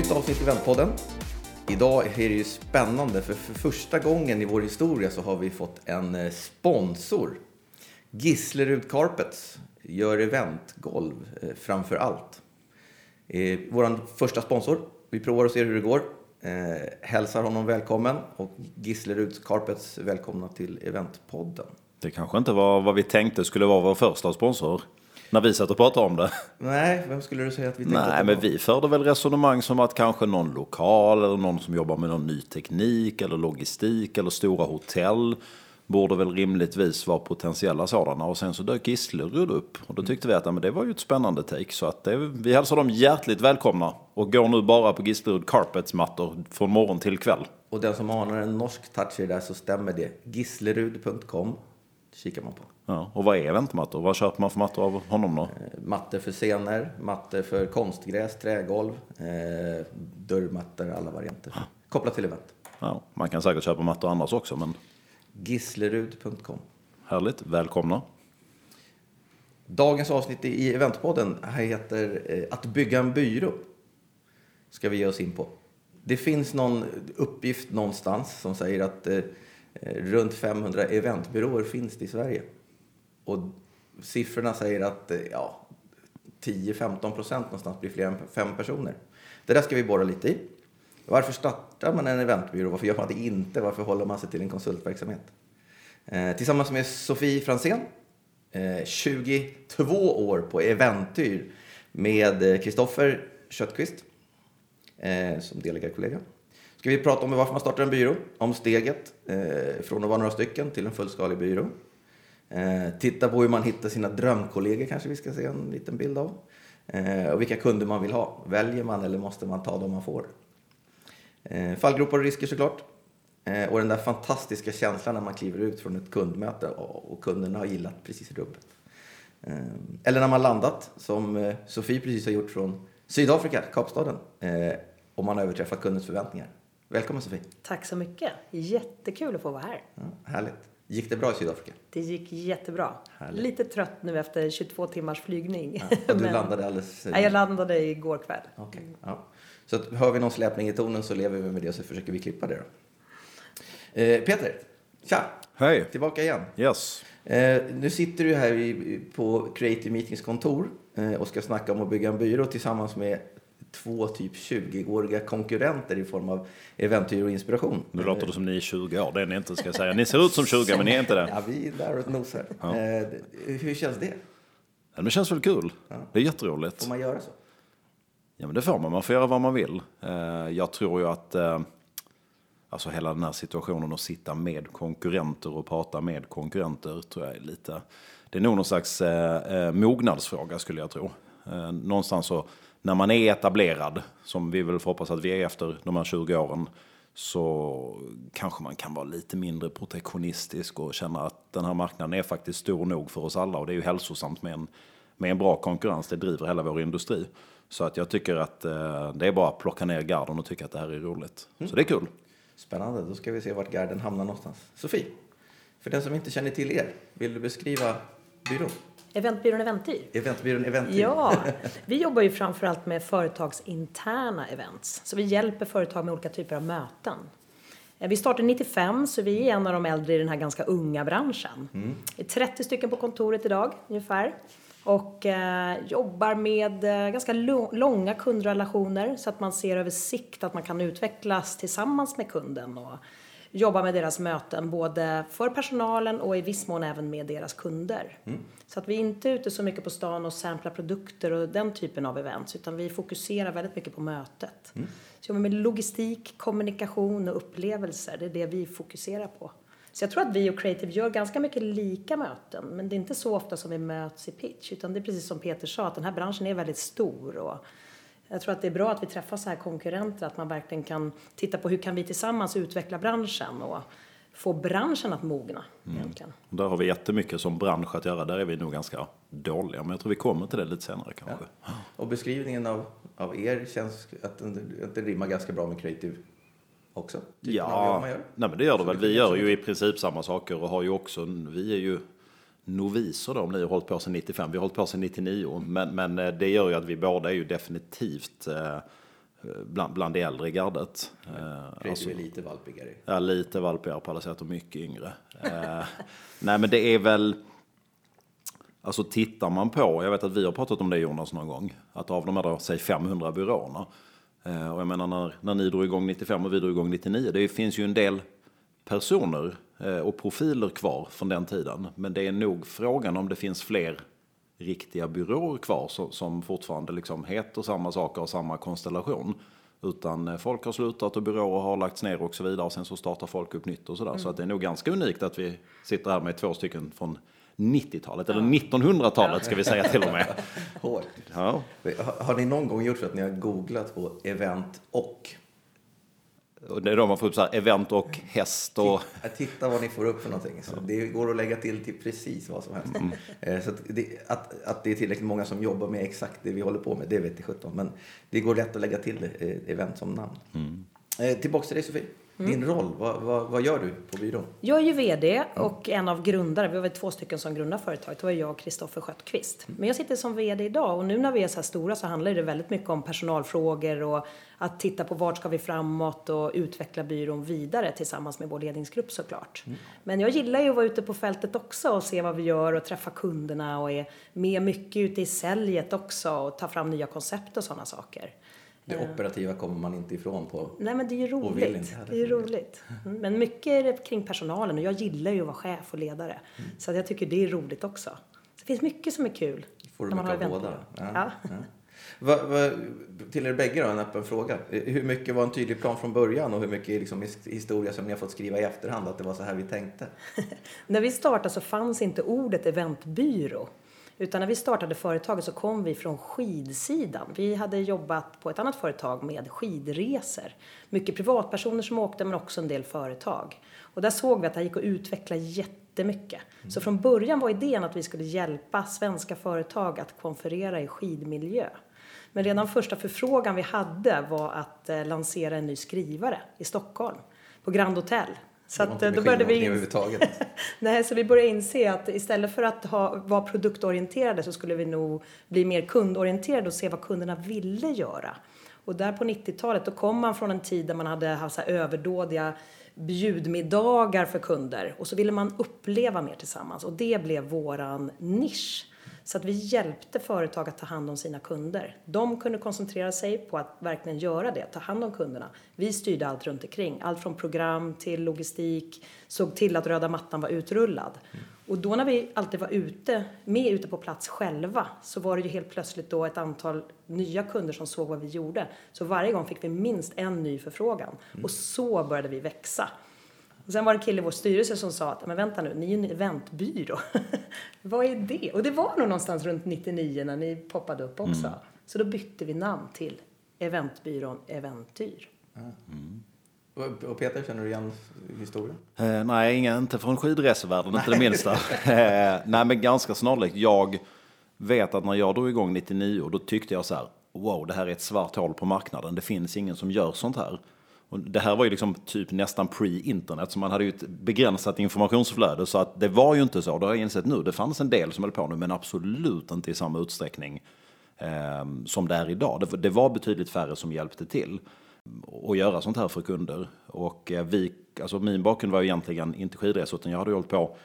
Nytt avsnitt i Eventpodden. Idag är det ju spännande för för första gången i vår historia så har vi fått en eh, sponsor. Gislerud Carpets gör eventgolv eh, framför allt. Eh, Vår första sponsor. Vi provar och ser hur det går. Eh, hälsar honom välkommen och Gislerud Carpets välkomna till Eventpodden. Det kanske inte var vad vi tänkte skulle vara vår första sponsor. När vi satt och pratade om det. Nej, vem skulle du säga att vi tänkte Nej, men vi förde väl resonemang som att kanske någon lokal eller någon som jobbar med någon ny teknik eller logistik eller stora hotell borde väl rimligtvis vara potentiella sådana. Och sen så dök Gislerud upp och då tyckte vi att ja, men det var ju ett spännande take. Så att det, vi hälsar dem hjärtligt välkomna och går nu bara på Gislerud Carpets mattor från morgon till kväll. Och den som anar en norsk touch i det där så stämmer det. Gislerud.com kikar man på. Ja, och vad är eventmattor? Vad köper man för mattor av honom då? Eh, Mattor för scener, mattor för konstgräs, trägolv, eh, dörrmattor, alla varianter. Kopplat till event. Ja, man kan säkert köpa mattor annars också, men Gislerud.com. härligt. Välkomna. Dagens avsnitt i Eventpodden heter eh, Att bygga en byrå. Ska vi ge oss in på. Det finns någon uppgift någonstans som säger att eh, eh, runt 500 eventbyråer finns det i Sverige. Och siffrorna säger att eh, ja, 10-15 procent någonstans blir fler än fem personer. Det där ska vi borra lite i. Varför startar man en eventbyrå? Varför gör man det inte? Varför håller man sig till en konsultverksamhet? Eh, tillsammans med Sofie Fransén, eh, 22 år på Eventyr med eh, Kristoffer Köttqvist eh, som delägarkollega. Ska vi prata om varför man startar en byrå, om steget eh, från att vara några stycken till en fullskalig byrå. Eh, titta på hur man hittar sina drömkollegor kanske vi ska se en liten bild av. Eh, och vilka kunder man vill ha. Väljer man eller måste man ta dem man får? Eh, fallgropar och risker såklart. Och den där fantastiska känslan när man kliver ut från ett kundmöte och, kunderna har gillat precis rubbet. Eller när man landat, som Sofie precis har gjort från Sydafrika, Kapstaden. Och man har överträffat kundens förväntningar. Välkommen Sofie. Tack så mycket. Jättekul att få vara här. Ja, härligt. Gick det bra i Sydafrika? Det gick jättebra. Härligt. Lite trött nu efter 22 timmars flygning. Ja, och du Men- landade alldeles... Nej, jag landade igår kväll. Okej, ja. Så att, hör vi någon släpning i tonen så lever vi med det och så försöker vi klippa det då. Eh, Peter, tja! Hej! Tillbaka igen. Yes. Eh, nu sitter du här i, på Creative Meetings kontor eh, och ska snacka om att bygga en byrå tillsammans med två typ 20-åriga konkurrenter i form av Eventyr och inspiration. Nu låter det som ni är 20 år, det är ni inte ska jag säga. Ni ser ut som 20 men ni är inte det. Ja, vi är där och nosar. Ja. Eh, hur känns det? Ja, det känns väl kul? Det är jätteroligt. Får man göra så? Ja men det får man, man får göra vad man vill. Eh, Jag tror ju att eh, alltså hela den här situationen att sitta med konkurrenter och prata med konkurrenter tror jag är lite, det är nog någon slags mognadsfråga skulle jag tro. Någonstans så, när man är etablerad, som vi väl får hoppas att vi är efter de här 20 åren, så kanske man kan vara lite mindre protektionistisk och känna att den här marknaden är faktiskt stor nog för oss alla och det är ju hälsosamt med en, med en bra konkurrens, det driver hela vår industri. Så att jag tycker att eh, det är bara att plocka ner garden och tycka att det här är roligt. Så det är kul. Spännande, då ska vi se vart garden hamnar någonstans. Sofie, för den som inte känner till er, vill du beskriva byrån? Eventbyrån Eventyr. Eventbyrån Eventyr. Ja, vi jobbar ju framförallt med företagsinterna events. Så vi hjälper företag med olika typer av möten. Eh, Vi startade 95 så vi är en av de äldre i den här ganska unga branschen. Det är 30 stycken på kontoret idag ungefär. Och eh, jobbar med eh, ganska långa kundrelationer så att man ser över sikt att man kan utvecklas tillsammans med kunden och jobba med deras möten både för personalen och i viss mån även med deras kunder. Så att vi är inte ute så mycket på stan och samplar produkter och den typen av events utan vi fokuserar väldigt mycket på mötet. Så jobbar med logistik, kommunikation och upplevelser. Det är det vi fokuserar på. Så jag tror att vi och Creative gör ganska mycket lika möten men det är inte så ofta som vi möts i pitch utan det är precis som Peter sa att den här branschen är väldigt stor och jag tror att det är bra att vi träffar så här konkurrenter, att man verkligen kan titta på hur kan vi tillsammans utveckla branschen och få branschen att mogna egentligen. Där har vi jättemycket som bransch att göra. Där är vi nog ganska dåliga. Men jag tror vi kommer till det lite senare kanske. Och beskrivningen av, av er känns att den, att den rimmar ganska bra med creative också. Ja, man gör. nej men det gör det väl. Vi gör ju i princip samma saker och har ju också, vi är ju noviser då, om ni har hållit på sedan 95. Vi har hållit på sedan 99. Men, men eh, det gör ju att vi båda är ju definitivt eh, bland, bland det äldre gardet. Eh, alltså- är lite valpigare. Ja, lite valpigare på alla sätt och mycket yngre. Eh, nej, men det är väl... Alltså tittar man på, jag vet att vi har pratat om det Jonas någon gång, att av de här, då, säg 500 byråerna, och jag menar när, när ni drog igång 95 och vi drog igång 99, det finns ju en del personer eh, och profiler kvar från den tiden. Men det är nog frågan om det finns fler riktiga byråer kvar som, som fortfarande liksom heter samma saker och samma konstellation. Utan eh, folk har slutat och byråer har lagts ner och så vidare. Och sen så startar folk upp nytt och sådär. Så att det är nog ganska unikt att vi sitter här med två stycken från 90-talet, eller 1900-talet ska vi säga till och med. Hårt. Ja. Har, har ni någon gång gjort så att ni har googlat på event och? Och det är då man får upp så här event och häst och... Titta vad ni får upp för någonting. Så det går att lägga till till precis vad som helst. Eh, Så att det, att, att det är tillräckligt många som jobbar med exakt det vi håller på med, det vet jag sjutton. Men det går lätt att lägga till eh, event som namn. Eh, Tillbaks till dig Sofie. Din roll, vad, vad, vad gör du på byrån? Jag är ju VD och en av grundare. Vi var två stycken som grundade företaget. Det var jag och Kristoffer Sköttqvist. Men jag sitter som VD idag och nu när vi är så här stora så handlar det väldigt mycket om personalfrågor och att titta på vart ska vi framåt och utveckla byrån vidare tillsammans med vår ledningsgrupp såklart. Men jag gillar ju att vara ute på fältet också och se vad vi gör och träffa kunderna och är med mycket ute i säljet också och ta fram nya koncept och sådana saker. Det operativa kommer man inte ifrån på. Nej men det är ju roligt. Det är ju roligt. Mm, Men mycket är det kring personalen och jag gillar ju att vara chef och ledare. Mm. Så jag tycker det är roligt också. Så det finns mycket som är kul. Får du mycket av båda? Ja. Ja. Va, va, till er bägge då, en öppen fråga. Hur mycket var en tydlig plan från början och hur mycket är liksom his- historia som ni har fått skriva i efterhand att det var så här vi tänkte? När vi startade så fanns inte ordet eventbyrå. Utan när vi startade företaget så kom vi från skidsidan. Vi hade jobbat på ett annat företag med skidresor. Mycket privatpersoner som åkte men också en del företag. Och där såg vi att det gick att utveckla jättemycket. Så från början var idén att vi skulle hjälpa svenska företag att konferera i skidmiljö. Men redan första förfrågan vi hade var att eh, lansera en ny skrivare i Stockholm på Grand Hotel. Så att, eh, då började vi överhuvudtaget. Nej, så vi började inse att istället för att ha, vara produktorienterade så skulle vi nog bli mer kundorienterade och se vad kunderna ville göra. Och där på 90-talet då kom man från en tid där man hade haft så överdådiga bjudmiddagar för kunder och så ville man uppleva mer tillsammans och det blev våran nisch. Så att vi hjälpte företag att ta hand om sina kunder. De kunde koncentrera sig på att verkligen göra det, ta hand om kunderna. Vi styrde allt runt omkring, allt från program till logistik, såg till att röda mattan var utrullad. Och då när vi alltid var ute, med ute på plats själva, så var det ju helt plötsligt då ett antal nya kunder som såg vad vi gjorde. Så varje gång fick vi minst en ny förfrågan. Och så började vi växa. Och sen var det en kille i vår styrelse som sa att, men vänta nu, ni är ju en eventbyrå. Vad är det? Och det var nog någonstans runt 99 när ni poppade upp också. Så då bytte vi namn till eventbyrån Eventyr. Och och Peter, känner du igen historien? Eh, nej, inga, inte från skidresevärlden, inte det minsta. eh, nej, men ganska snarlikt. Jag vet att när jag drog igång 99, då tyckte jag så här, wow, det här är ett svart hål på marknaden. Det finns ingen som gör sånt här. Och det här var ju liksom typ nästan pre-internet, så man hade ju ett begränsat informationsflöde. Så att det var ju inte så, det har jag insett nu. Det fanns en del som höll på nu, men absolut inte i samma utsträckning eh, som det är idag. Det, det var betydligt färre som hjälpte till eh, att göra sånt här för kunder. Och eh, vi, alltså min bakgrund var ju egentligen inte skidresor, utan jag hade ju hållit på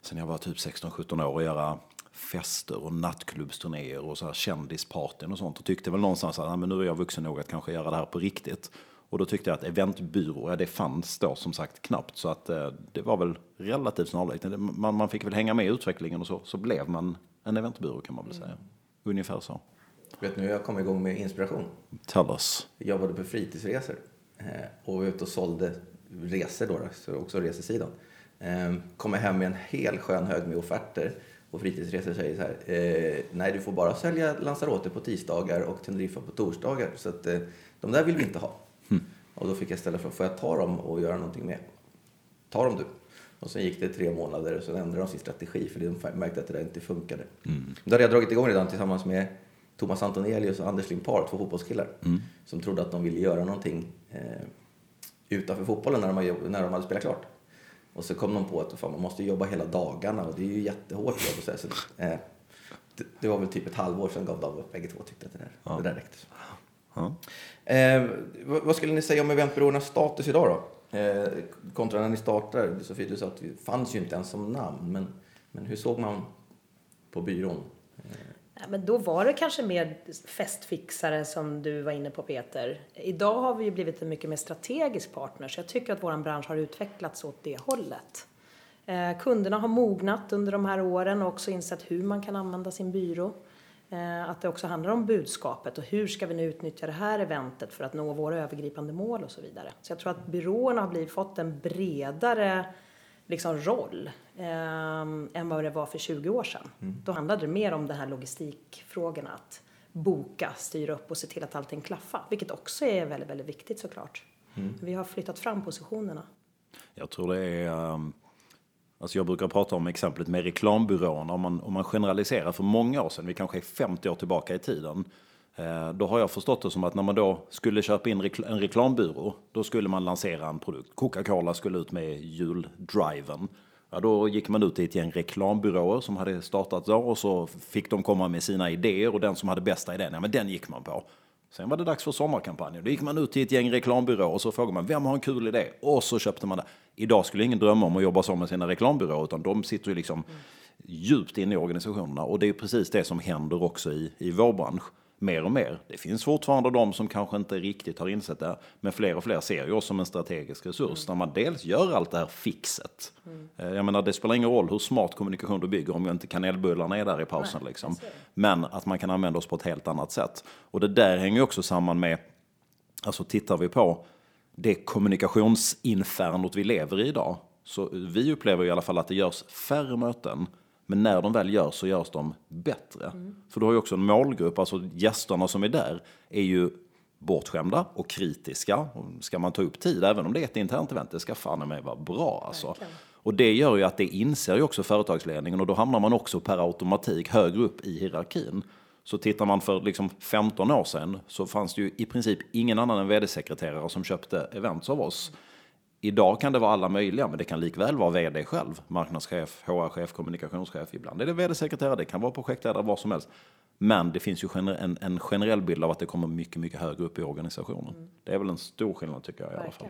sen jag var typ 16-17 år att göra fester och nattklubbsturnéer och så här kändispartyn och sånt. Och tyckte väl någonstans att ah, men nu är jag vuxen nog att kanske göra det här på riktigt. Och då tyckte jag att eventbyrå, ja, det fanns då som sagt knappt. Så att eh, det var väl relativt snarlikt. Man, man fick väl hänga med i utvecklingen och så, så blev man en eventbyrå kan man väl säga. Ungefär så. Vet nu, jag kom igång med inspiration. Tell us. Jag jobbade på fritidsresor eh, och var ute och sålde resor då, så också resesidan. Eh, Kommer hem med en hel skön hög med offerter och fritidsresor säger så här, eh, nej du får bara sälja Lanzarote på tisdagar och Teneriffa på torsdagar så att eh, de där vill vi inte ha. Och då fick jag ställa frågan, får jag ta dem och göra någonting med? Ta dem du. Och sen gick det tre månader och så ändrade de sin strategi för de märkte att det där inte funkade. Då hade jag dragit igång redan tillsammans med Thomas Antonelius och Anders Limpar, två fotbollskillar, som trodde att de ville göra någonting eh, utanför fotbollen när de, när de hade spelat klart. Och så kom de på att fan, man måste jobba hela dagarna och det är ju jättehårt jobb. Och så, eh, det, det var väl typ ett halvår sedan gav de upp, bägge två tyckte att det där, det där räckte. Ja. Eh, vad, vad skulle ni säga om eventbyråernas status idag då? Eh, kontra när ni startade. Sofie, du sa att det fanns ju inte ens som namn. Men, men hur såg man på byrån? Ja, men då var det kanske mer festfixare som du var inne på Peter. Idag har vi ju blivit en mycket mer strategisk partner så jag tycker att vår bransch har utvecklats åt det hållet. Eh, kunderna har mognat under de här åren och också insett hur man kan använda sin byrå. Eh, att det också handlar om budskapet och hur ska vi nu utnyttja det här eventet för att nå våra övergripande mål och så vidare. Så jag tror att byråerna har blivit, fått en bredare liksom, roll eh, än vad det var för 20 år sedan. Då handlade det mer om de här logistikfrågorna, att boka, styra upp och se till att allting klaffar, vilket också är väldigt, väldigt viktigt såklart. Vi har flyttat fram positionerna. Jag tror det är... ehm, Alltså jag brukar prata om exemplet med reklambyråerna. Om man, om man generaliserar för många år sedan, vi kanske är 50 år tillbaka i tiden. Eh, då har jag förstått det som att när man då skulle köpa in en reklambyrå, då skulle man lansera en produkt. Coca-Cola skulle ut med juldriven. Ja, då gick man ut till ett gäng reklambyråer som hade startat då och så fick de komma med sina idéer och den som hade bästa idén, ja men den gick man på. Sen var det dags för sommarkampanjen. Då gick man ut till ett gäng reklambyråer och så frågade man vem har en kul idé? Och så köpte man det. Idag skulle ingen drömma om att jobba så med sina reklambyråer utan de sitter ju liksom djupt inne i organisationerna. Och det är precis det som händer också i, i vår bransch. Mer och mer. Det finns fortfarande de som kanske inte riktigt har insett det. Men fler och fler ser ju oss som en strategisk resurs. När man dels gör allt det här fixet. Eh, Jag menar, det spelar ingen roll hur smart kommunikation du bygger om inte kanelbullarna är där i pausen. liksom. Men att man kan använda oss på ett helt annat sätt. Och det där hänger ju också samman med, alltså tittar vi på det kommunikationsinfernot vi lever i idag. Så vi upplever i alla fall att det görs färre möten. Men när de väl görs så görs de bättre. För du har ju också en målgrupp, alltså gästerna som är där är ju bortskämda och kritiska. Ska man ta upp tid, även om det är ett internt event, det ska fan med vara bra alltså. Verkligen. Och det gör ju att det inser ju också företagsledningen och då hamnar man också per automatik högre upp i hierarkin. Så tittar man för liksom 15 år sedan så fanns det ju i princip ingen annan än vd-sekreterare som köpte events av oss. Idag kan det vara alla möjliga, men det kan likväl vara vd själv, marknadschef, HR-chef, kommunikationschef. Ibland är det vd-sekreterare, det kan vara projektledare, vad som helst. Men det finns ju en, en generell bild av att det kommer mycket, mycket högre upp i organisationen. Det är väl en stor skillnad tycker jag i alla fall.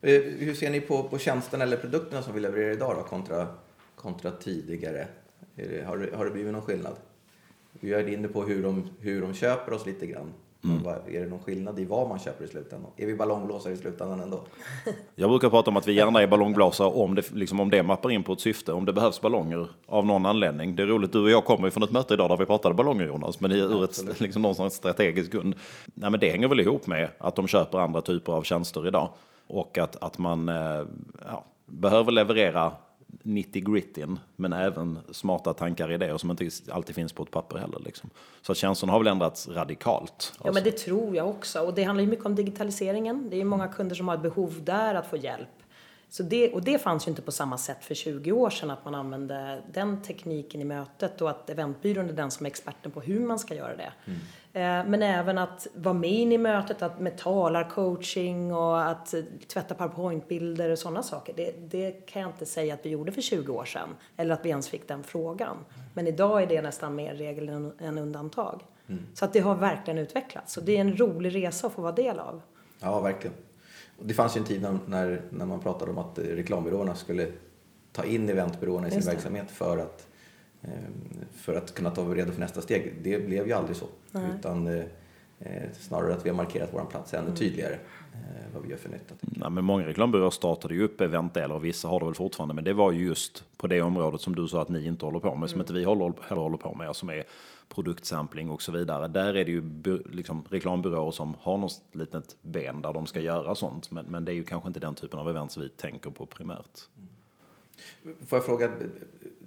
Eh, Hur ser ni på, på tjänsterna eller produkterna som vi levererar idag då, kontra, kontra tidigare? Är det, har, det, har det blivit någon skillnad? Vi är inne på hur de, hur de köper oss lite grann. Vad, är det någon skillnad i vad man köper i slutändan? Är vi ballongblåsare i slutändan ändå? Jag brukar prata om att vi gärna är ballongblåsare om det, liksom om det mappar in på ett syfte, om det behövs ballonger av någon anledning. Det är roligt, du och jag kommer ju från ett möte idag där vi pratade ballonger Jonas, men ur ett liksom, någonstans strategisk grund. Nej, men det hänger väl ihop med att de köper andra typer av tjänster idag och att, att man eh, ja, behöver leverera 90 grittin, men även smarta tankar och idéer som inte alltid finns på ett papper heller. Liksom. Så tjänsterna har väl ändrats radikalt. Ja, men det tror jag också. Och det handlar ju mycket om digitaliseringen. Det är många kunder som har ett behov där att få hjälp. Så det, och det fanns ju inte på samma sätt för 20 år sedan att man använde den tekniken i mötet och att eventbyrån är den som är experten på hur man ska göra det. Eh, Men även att vara med in i mötet, att med talarcoaching och att eh, tvätta powerpointbilder och sådana saker. Det, det kan jag inte säga att vi gjorde för 20 år sedan. Eller att vi ens fick den frågan. Men idag är det nästan mer regel än, undantag. Så att det har verkligen utvecklats. Och det är en rolig resa att få vara del av. Ja, verkligen. Det fanns ju en tid när, när, när man pratade om att eh, reklambyråerna skulle ta in eventbyråerna i sin verksamhet för att, eh, för att kunna ta redo för nästa steg. Det blev ju aldrig så. Nej. Utan eh, eh, snarare att vi har markerat vår plats ännu Mm. tydligare eh, vad vi gör för nytta. Nej, men många reklambyråer startade ju upp eventdelar och vissa har det väl fortfarande. Men det var ju just på det området som du sa att ni inte håller på med, som inte vi håller, heller håller på med, som är produktsampling och så vidare. Där är det ju liksom, reklambyråer som har något litet ben där de ska göra sånt. Men, men det är ju kanske inte den typen av event som vi tänker på primärt. Får jag fråga,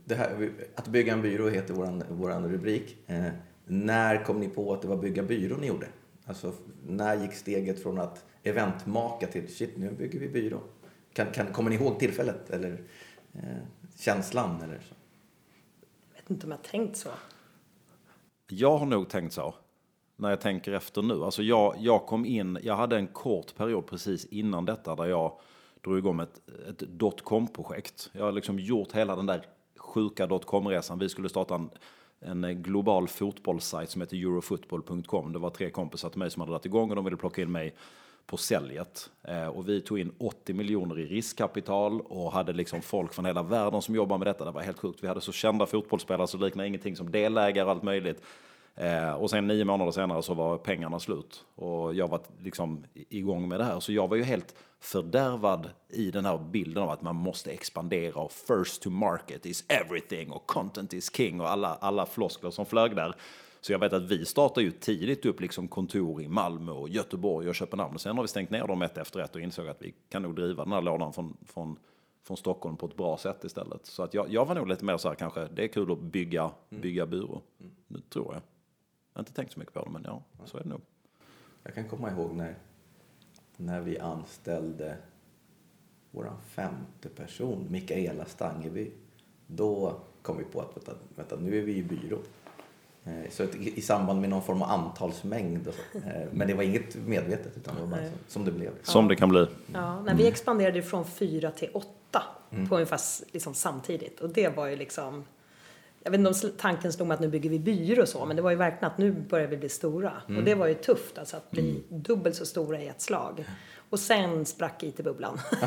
det här, att bygga en byrå heter våran, våran rubrik. Eh, när kom ni på att det var bygga byrå ni gjorde? Alltså, när gick steget från att eventmaka till shit, nu bygger vi byrå? Kan, kan, kommer ni ihåg tillfället eller eh, känslan? Eller så? Jag vet inte om jag har tänkt så. Jag har nog tänkt så. När jag tänker efter nu. Alltså jag, jag kom in, jag hade en kort period precis innan detta där jag drog igång ett, ett dotcom-projekt. Jag har liksom gjort hela den där sjuka dotcom-resan. Vi skulle starta en, en global fotbollssajt som heter eurofootball.com. Det var tre kompisar till mig som hade dragit igång och de ville plocka in mig på säljet. Eh, och vi tog in 80 miljoner i riskkapital och hade liksom folk från hela världen som jobbar med detta. Det var helt sjukt. Vi hade så kända fotbollsspelare så det liknade ingenting som delägare och allt möjligt. Eh, och sen nio månader senare så var pengarna slut. Och jag var liksom igång med det här. Så jag var ju helt fördärvad i den här bilden av att man måste expandera och first to market is everything och content is king och alla, alla floskler som flög där. Så jag vet att vi startade ju tidigt upp liksom kontor i Malmö och Göteborg och Köpenhamn. Och sen har vi stängt ner dem ett efter ett och insåg att vi kan nog driva den här lådan från, från, från Stockholm på ett bra sätt istället. Så att jag, jag var nog lite mer så här kanske, det är kul att bygga, bygga byrå. Det tror jag. Jag har inte tänkt så mycket på det, men ja, så är det nog. Jag kan komma ihåg när, när vi anställde vår femte person, Mikaela Stangeby. Då kom vi på att vänta, vänta, nu är vi i byrå. Eh, Så att i samband med någon form av antalsmängd och så. Eh, Men det var inget medvetet utan det var bara som det blev. Som det kan bli. Ja, när vi expanderade från fyra till åtta på ungefär liksom samtidigt. Och det var ju liksom... Jag vet inte om tanken slog mig att nu bygger vi byrå och så, men det var ju verkligen att nu börjar vi bli stora. Och det var ju tufft, alltså att bli dubbelt så stora i ett slag. Och sen sprack IT-bubblan.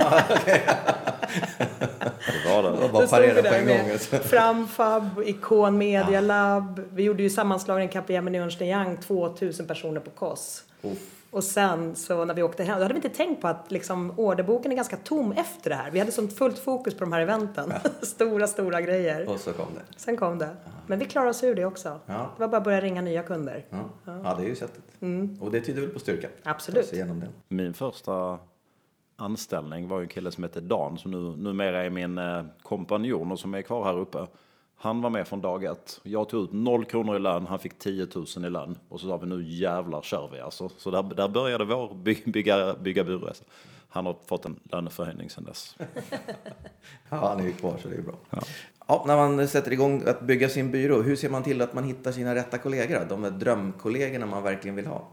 Det var det. Stod vi parera på en med gång. alltså. Framfab, Icon Media Lab. Vi gjorde ju sammanslagning Capgemini och Ernst Young, 2000 personer på KOS. Uff. Och sen så när vi åkte hem, då hade vi inte tänkt på att liksom orderboken är ganska tom efter det här. Vi hade sånt fullt fokus på de här eventen. stora, stora grejer. Och så kom det. Sen kom det. Men vi klarade oss ur det också. Ja. Det var bara att börja ringa nya kunder. Ja, ja det är ju sättet. Och det tyder väl på styrka. Absolut. Igenom det. Min första anställning var ju en kille som hette Dan som nu, numera är min eh, kompanjon och som är kvar här uppe. Han var med från dag ett. Jag tog ut noll kronor i lön, han fick 10 000 i lön. Och så sa vi nu jävlar kör vi alltså. Så där, där började vår by, bygga, bygga burresa. Han har fått en löneförhöjning sedan dess. Ja, han är ju kvar så det är bra. Ja. när man sätter igång att bygga sin byrå, hur ser man till att man hittar sina rätta kollegor? De där drömkollegorna man verkligen vill ha.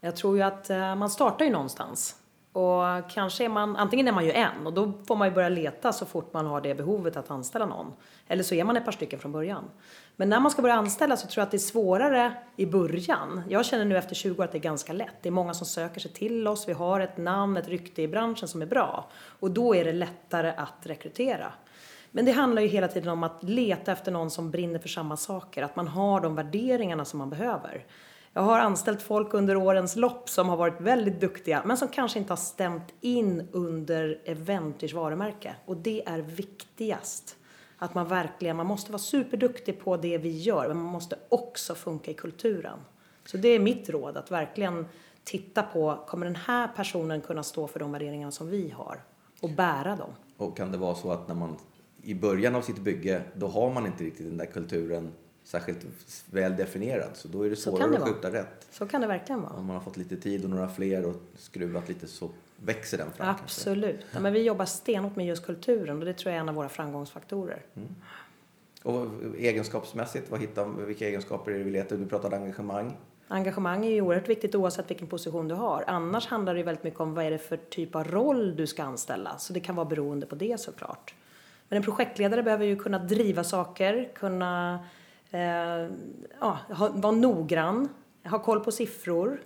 Jag tror ju att eh, man startar ju någonstans. Och kanske är man, antingen är man ju en och då får man ju börja leta så fort man har det behovet att anställa någon. Eller så är man ett par stycken från början. Men när man ska börja anställa så tror jag att det är svårare i början. Jag känner nu efter 20 år att det är ganska lätt. Det är många som söker sig till oss. Vi har ett namn, ett rykte i branschen som är bra. Och då är det lättare att rekrytera. Men det handlar ju hela tiden om att leta efter någon som brinner för samma saker. Att man har de värderingarna som man behöver. Jag har anställt folk under årens lopp som har varit väldigt duktiga men som kanske inte har stämt in under Eventers varumärke. Och det är viktigast. Att man verkligen, man måste vara superduktig på det vi gör men man måste också funka i kulturen. Så det är mitt råd, att verkligen titta på, kommer den här personen kunna stå för de värderingarna som vi har? Och bära dem. Och kan det vara så att när man i början av sitt bygge, då har man inte riktigt den där kulturen särskilt väl definierad. Så då är det svårare det att vara. skjuta rätt. Så kan det verkligen vara. Om man har fått lite tid och några fler och skruvat lite så växer den fram. Absolut. Ja, men vi jobbar stenhårt med just kulturen och det tror jag är en av våra framgångsfaktorer. Och vad- egenskapsmässigt, vad hittar, vilka egenskaper är det vi letar? Du pratade engagemang. Engagemang är ju oerhört viktigt oavsett vilken position du har. Annars handlar det ju väldigt mycket om vad är det för typ av roll du ska anställa. Så det kan vara beroende på det såklart. Men en projektledare behöver ju kunna driva saker, kunna Eh, ja, vara noggrann, ha koll på siffror,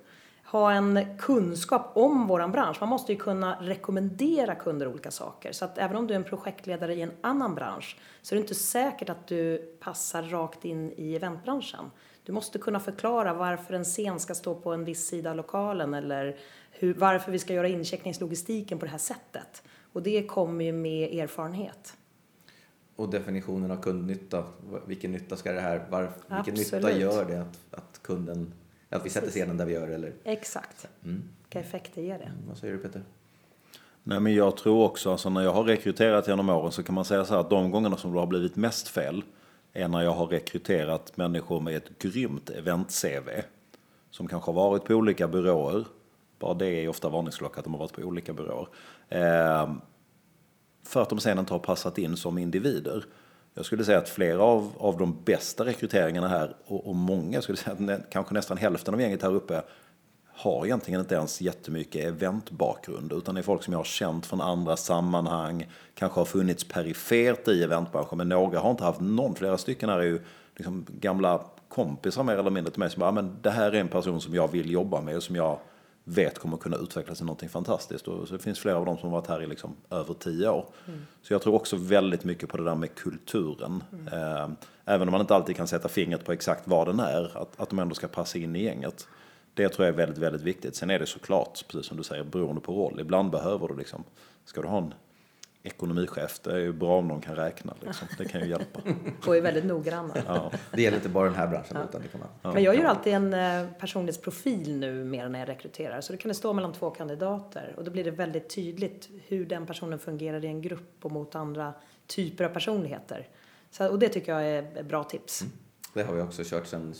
ha en kunskap om våran bransch. Man måste ju kunna rekommendera kunder olika saker. Så att även om du är en projektledare i en annan bransch så är det inte säkert att du passar rakt in i eventbranschen. Du måste kunna förklara varför en scen ska stå på en viss sida av lokalen eller hur, varför vi ska göra incheckningslogistiken på det här sättet. Och det kommer ju med erfarenhet. Och definitionen av kundnytta. Vilken nytta ska det här, var, vilken nytta gör det att, att kunden, att vi sätter scenen där vi gör eller? Exakt. Mm. Vilka effekter ger det? Vad säger du Peter? Nej, men jag tror också, alltså när jag har rekryterat genom åren så kan man säga så här att de gångerna som det har blivit mest fel är när jag har rekryterat människor med ett grymt event-CV. Som kanske har varit på olika byråer. Bara det är ofta varningsklocka att de har varit på olika byråer. Eh, för att de sen inte har passat in som individer. Jag skulle säga att flera av, av de bästa rekryteringarna här, och, och många, skulle säga att nä, kanske nästan hälften av gänget här uppe, har egentligen inte ens jättemycket eventbakgrund utan det är folk som jag har känt från andra sammanhang, kanske har funnits perifert i eventbranschen men några har inte haft någon. Flera stycken här är ju liksom gamla kompisar mer eller mindre till mig som bara, men det här är en person som jag vill jobba med och som jag vet kommer kunna utvecklas till någonting fantastiskt. Och så det finns flera av dem som har varit här i liksom över tio år. Mm. Så jag tror också väldigt mycket på det där med kulturen. Mm. Även om man inte alltid kan sätta fingret på exakt vad den är, att, att de ändå ska passa in i gänget. Det tror jag är väldigt, väldigt viktigt. Sen är det såklart, precis som du säger, beroende på roll. Ibland behöver du liksom, ska du ha en ekonomichef, det är ju bra om de kan räkna. Liksom. Det kan ju hjälpa. och är väldigt noggranna. Ja. Det gäller inte bara den här branschen. Ja. Utan det kan man... ja. Men jag gör alltid en eh, personlighetsprofil nu mer när jag rekryterar. Så det kan det stå mellan två kandidater. Och då blir det väldigt tydligt hur den personen fungerar i en grupp och mot andra typer av personligheter. Så, och det tycker jag är bra tips. Mm. Det har vi också kört sedan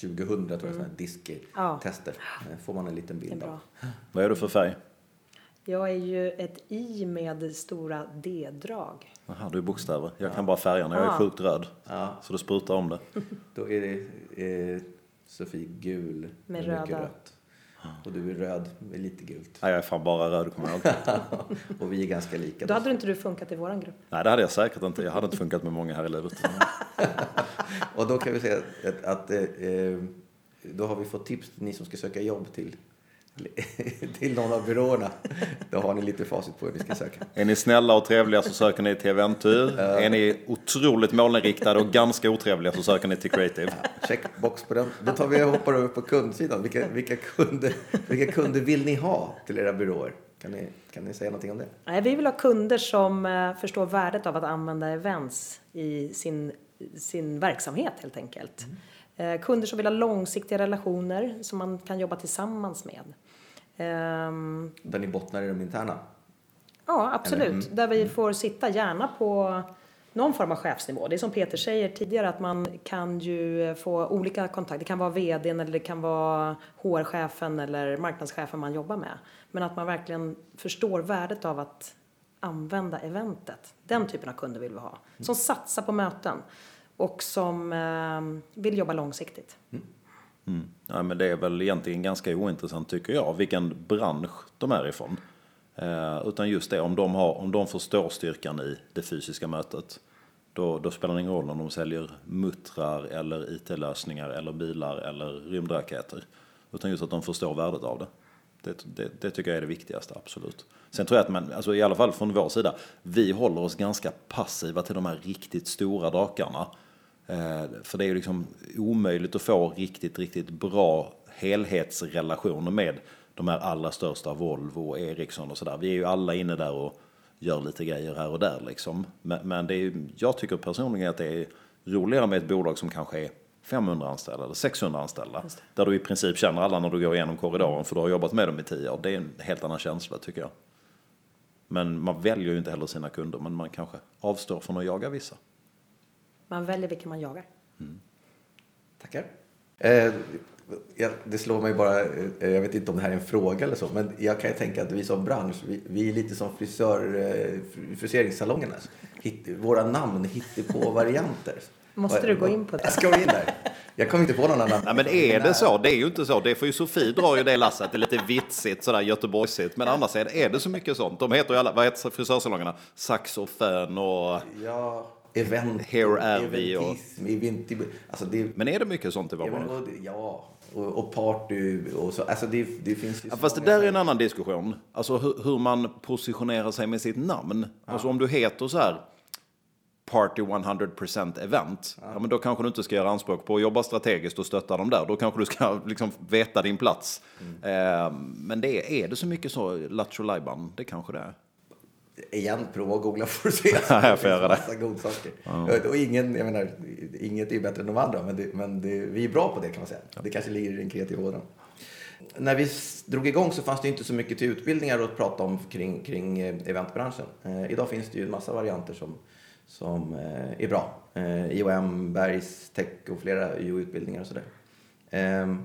2000, tror jag, mm. disk-tester. Ja. får man en liten bild av. Vad är du för färg? Jag är ju ett I med stora D-drag. Jaha, du är bokstäver. Jag kan bara färgerna. Jag är sjukt röd. Ja. Så du sprutar om det. Då är det eh, Sofie gul med, med röda. rött. Och du är röd med lite gult. Nej, jag är fan bara röd kommer jag ihåg. och vi är ganska lika. Då hade inte du funkat i våran grupp. Nej, det hade jag säkert inte. Jag hade inte funkat med många här i livet. och då kan vi säga att, att eh, eh, då har vi fått tips till ni som ska söka jobb till till någon av byråerna. Då har ni lite facit på hur ni ska söka. Är ni snälla och trevliga så söker ni till Eventur. Är ni otroligt målinriktade och ganska otrevliga så söker ni till Creative. Ja, checkbox på den. Då tar vi och hoppar över på kundsidan. Vilka, vilka, kunder, vilka kunder vill ni ha till era byråer? Kan ni, kan ni säga någonting om det? Nej, vi vill ha kunder som eh, förstår värdet av att använda events i sin, sin verksamhet helt enkelt. Mm. Kunder som vill ha långsiktiga relationer som man kan jobba tillsammans med. Um, Där ni bottnar i de interna? Ja, absolut. Mm. Där vi får sitta gärna på någon form av chefsnivå. Det är som Peter säger tidigare att man kan ju få olika kontakter. Det kan vara vdn eller det kan vara HR-chefen eller marknadschefen man jobbar med. Men att man verkligen förstår värdet av att använda eventet. Den typen av kunder vill vi ha. Som satsar på möten och som eh, vill jobba långsiktigt. Mm. Mm. Ja, men det är väl egentligen ganska ointressant tycker jag vilken bransch de är ifrån. Eh, utan just det, om de, har, om de förstår styrkan i det fysiska mötet då, då spelar det ingen roll om de säljer muttrar eller IT-lösningar eller bilar eller rymdraketer. Utan just att de förstår värdet av det. Det, det, det, tycker jag är det viktigaste, absolut. Sen tror jag att man, alltså i alla fall från vår sida, vi håller oss ganska passiva till de här riktigt stora drakarna. Eh, för det är ju liksom omöjligt att få riktigt, riktigt bra helhetsrelationer med de här allra största, Volvo och Ericsson och sådär. Vi är ju alla inne där och gör lite grejer här och där liksom. Men, men det är, jag tycker personligen att det är roligare med ett bolag som kanske är 500 anställda eller 600 anställda. Där du i princip känner alla när du går igenom korridoren för du har jobbat med dem i tio år. Det är en helt annan känsla tycker jag. Men man väljer ju inte heller sina kunder, men man kanske avstår från att jaga vissa. Man väljer vilken man jagar. Mm. Tackar. Eh, det slår mig bara, eh, jag vet inte om det här är en fråga eller så, men jag kan ju tänka att vi som bransch, vi, vi är lite som frisör, eh, friseringssalongerna. Hit, våra namn hittar på varianter Måste du gå in på det? Jag ska gå in där. Jag kommer inte på någon annan. Nej, men är det så? Det är ju inte så. Det får ju Sofie drar ju det lasset. Det är lite vitsigt, sådär Göteborgsigt. Men annars är det, är det så mycket sånt. De heter ju alla, vad heter frisörsalongerna? Sax och Fön och... Ja event, Here är vi och... Event, alltså det, men är det mycket sånt i vår ja, ja, och, och party och så. Alltså det, det finns ju ja, Fast det där är en annan diskussion. Alltså hur, hur man positionerar sig med sitt namn. Ja. Alltså om du heter så här Party 100% event, ja. ja. men då kanske du inte ska göra anspråk på att jobba strategiskt och stötta dem där. Då kanske du ska liksom veta din plats. Mm. Eh, men det är, är det så mycket så, Lattjo Det kanske det är igen, prova att googla får du se. Ja, jag får göra det. Massa godsaker. Ja. Och ingen, jag menar, inget är bättre än de andra, men, det, men det, vi är bra på det kan man säga. Ja. Det kanske ligger i den kreativa ådran. När vi drog igång så fanns det inte så mycket till utbildningar att prata om kring, kring eh, eventbranschen. Eh, idag finns det ju en massa varianter som, som eh, är bra. Eh, IOM, Bergs, Tech och flera YO-utbildningar och sådär. Eh,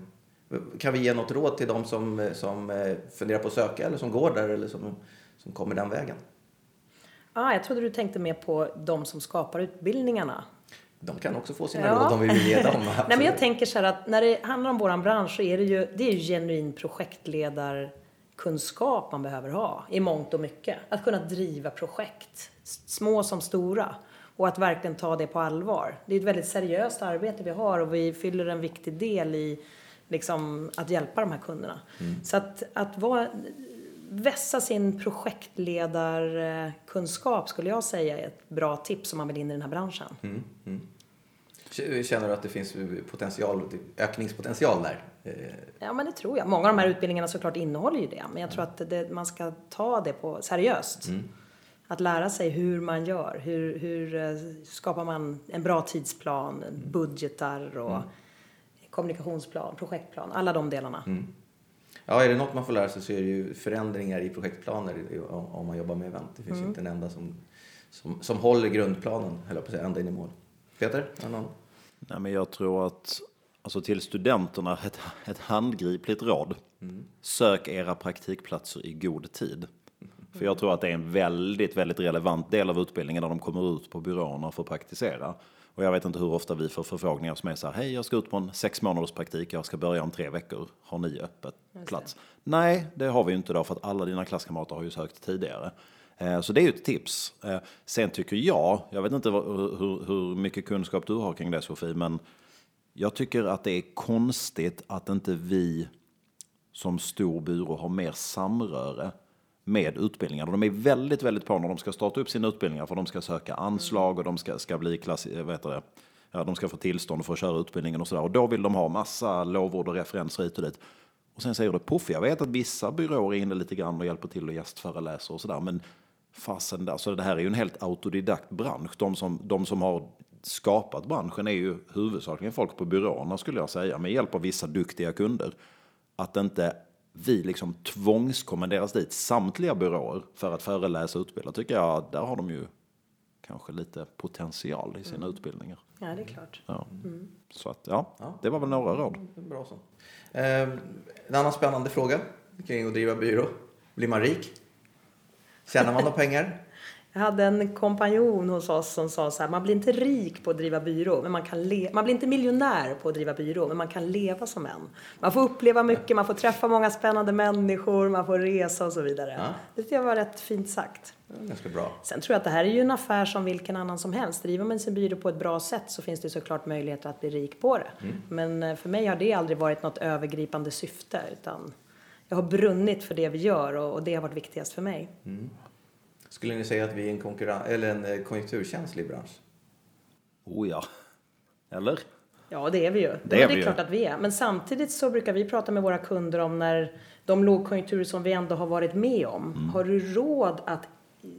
kan vi ge något råd till de som, som eh, funderar på att söka eller som går där eller som, som kommer den vägen? Ah, jag trodde du tänkte mer på de som skapar utbildningarna. De kan också få sina Ja. råd om vi vill ge dem. Nej, men jag tänker så här att när det handlar om våran bransch så är det ju, det är ju genuin projektledarkunskap man behöver ha i mångt och mycket. Att kunna driva projekt, små som stora. Och att verkligen ta det på allvar. Det är ett väldigt seriöst arbete vi har och vi fyller en viktig del i liksom, att hjälpa de här kunderna. Så att, att vara, vässa sin projektledarkunskap skulle jag säga är ett bra tips om man vill in i den här branschen. Känner du att det finns potential, ökningspotential där? Eh, Ja, men det tror jag. Många av de här utbildningarna såklart innehåller ju det. Men jag tror att det, man ska ta det på seriöst. Att lära sig hur man gör. Hur, hur eh, skapar man en bra tidsplan, budgetar och kommunikationsplan, projektplan. Alla de delarna. Ja, är det något man får lära sig så är det ju förändringar i projektplaner om man jobbar med event. Det finns ju inte en enda som, som, som håller grundplanen, höll jag på att säga, ända in i mål. Peter? Har någon? Nej, men jag tror att, alltså till studenterna, ett, ett handgripligt råd. Sök era praktikplatser i god tid. För jag tror att det är en väldigt, väldigt relevant del av utbildningen när de kommer ut på byråerna för att praktisera. Och jag vet inte hur ofta vi får förfrågningar som är så här, hej jag ska ut på en sex månaders praktik, jag ska börja om tre veckor, har ni öppet plats? Nej, det har vi ju inte då för att alla dina klasskamrater har ju sökt tidigare. Eh, Så det är ju ett tips. Eh, Sen tycker jag, jag vet inte hur, hur mycket kunskap du har kring det Sofie, men jag tycker att det är konstigt att inte vi som stor byrå har mer samröre med utbildningar. Och De är väldigt, väldigt på när de ska starta upp sina utbildningar för de ska söka anslag och de ska, ska bli klass, eh, vad heter det? Ja, de ska få tillstånd för att köra utbildningen och sådär. Och då vill de ha massa lovord och referenser hit och dit. Och sen säger det poff, jag vet att vissa byråer är inne lite grann och hjälper till och gästföreläser och sådär. Men fasen där, så det här är ju en helt autodidakt bransch. De som, de som har skapat branschen är ju huvudsakligen folk på byråerna skulle jag säga, med hjälp av vissa duktiga kunder. Att inte vi liksom tvångskommenderas dit, samtliga byråer, för att föreläsa och utbilda, tycker jag, där har de ju kanske lite potential i sina utbildningar. Ja, det är klart. Ja. Så att, ja, det var väl några råd. Bra så. Eh, en annan spännande fråga kring att driva byrå. Blir man rik? Tjänar man några pengar? Jag hade en kompanjon hos oss som sa så här, man blir inte rik på att driva byrå, men man kan le- man blir inte miljonär på att driva byrå, men man kan leva som en. Man får uppleva mycket, man får träffa många spännande människor, man får resa och så vidare. Ja. Det tycker jag var rätt fint sagt. Ganska bra. Sen tror jag att det här är ju en affär som vilken annan som helst. Driver man sin byrå på ett bra sätt så finns det såklart möjligheter att bli rik på det. Men eh, för mig har det aldrig varit något övergripande syfte utan jag har brunnit för det vi gör och det har varit viktigast för mig. Skulle ni säga att vi är en, konkurren- eller en eh, konjunkturkänslig bransch? Oh ja. Eller? Ja, det är vi ju. Det, är är, vi det ju. klart att vi är. Men samtidigt så brukar vi prata med våra kunder om när de lågkonjunkturer som vi ändå har varit med om. Har du råd att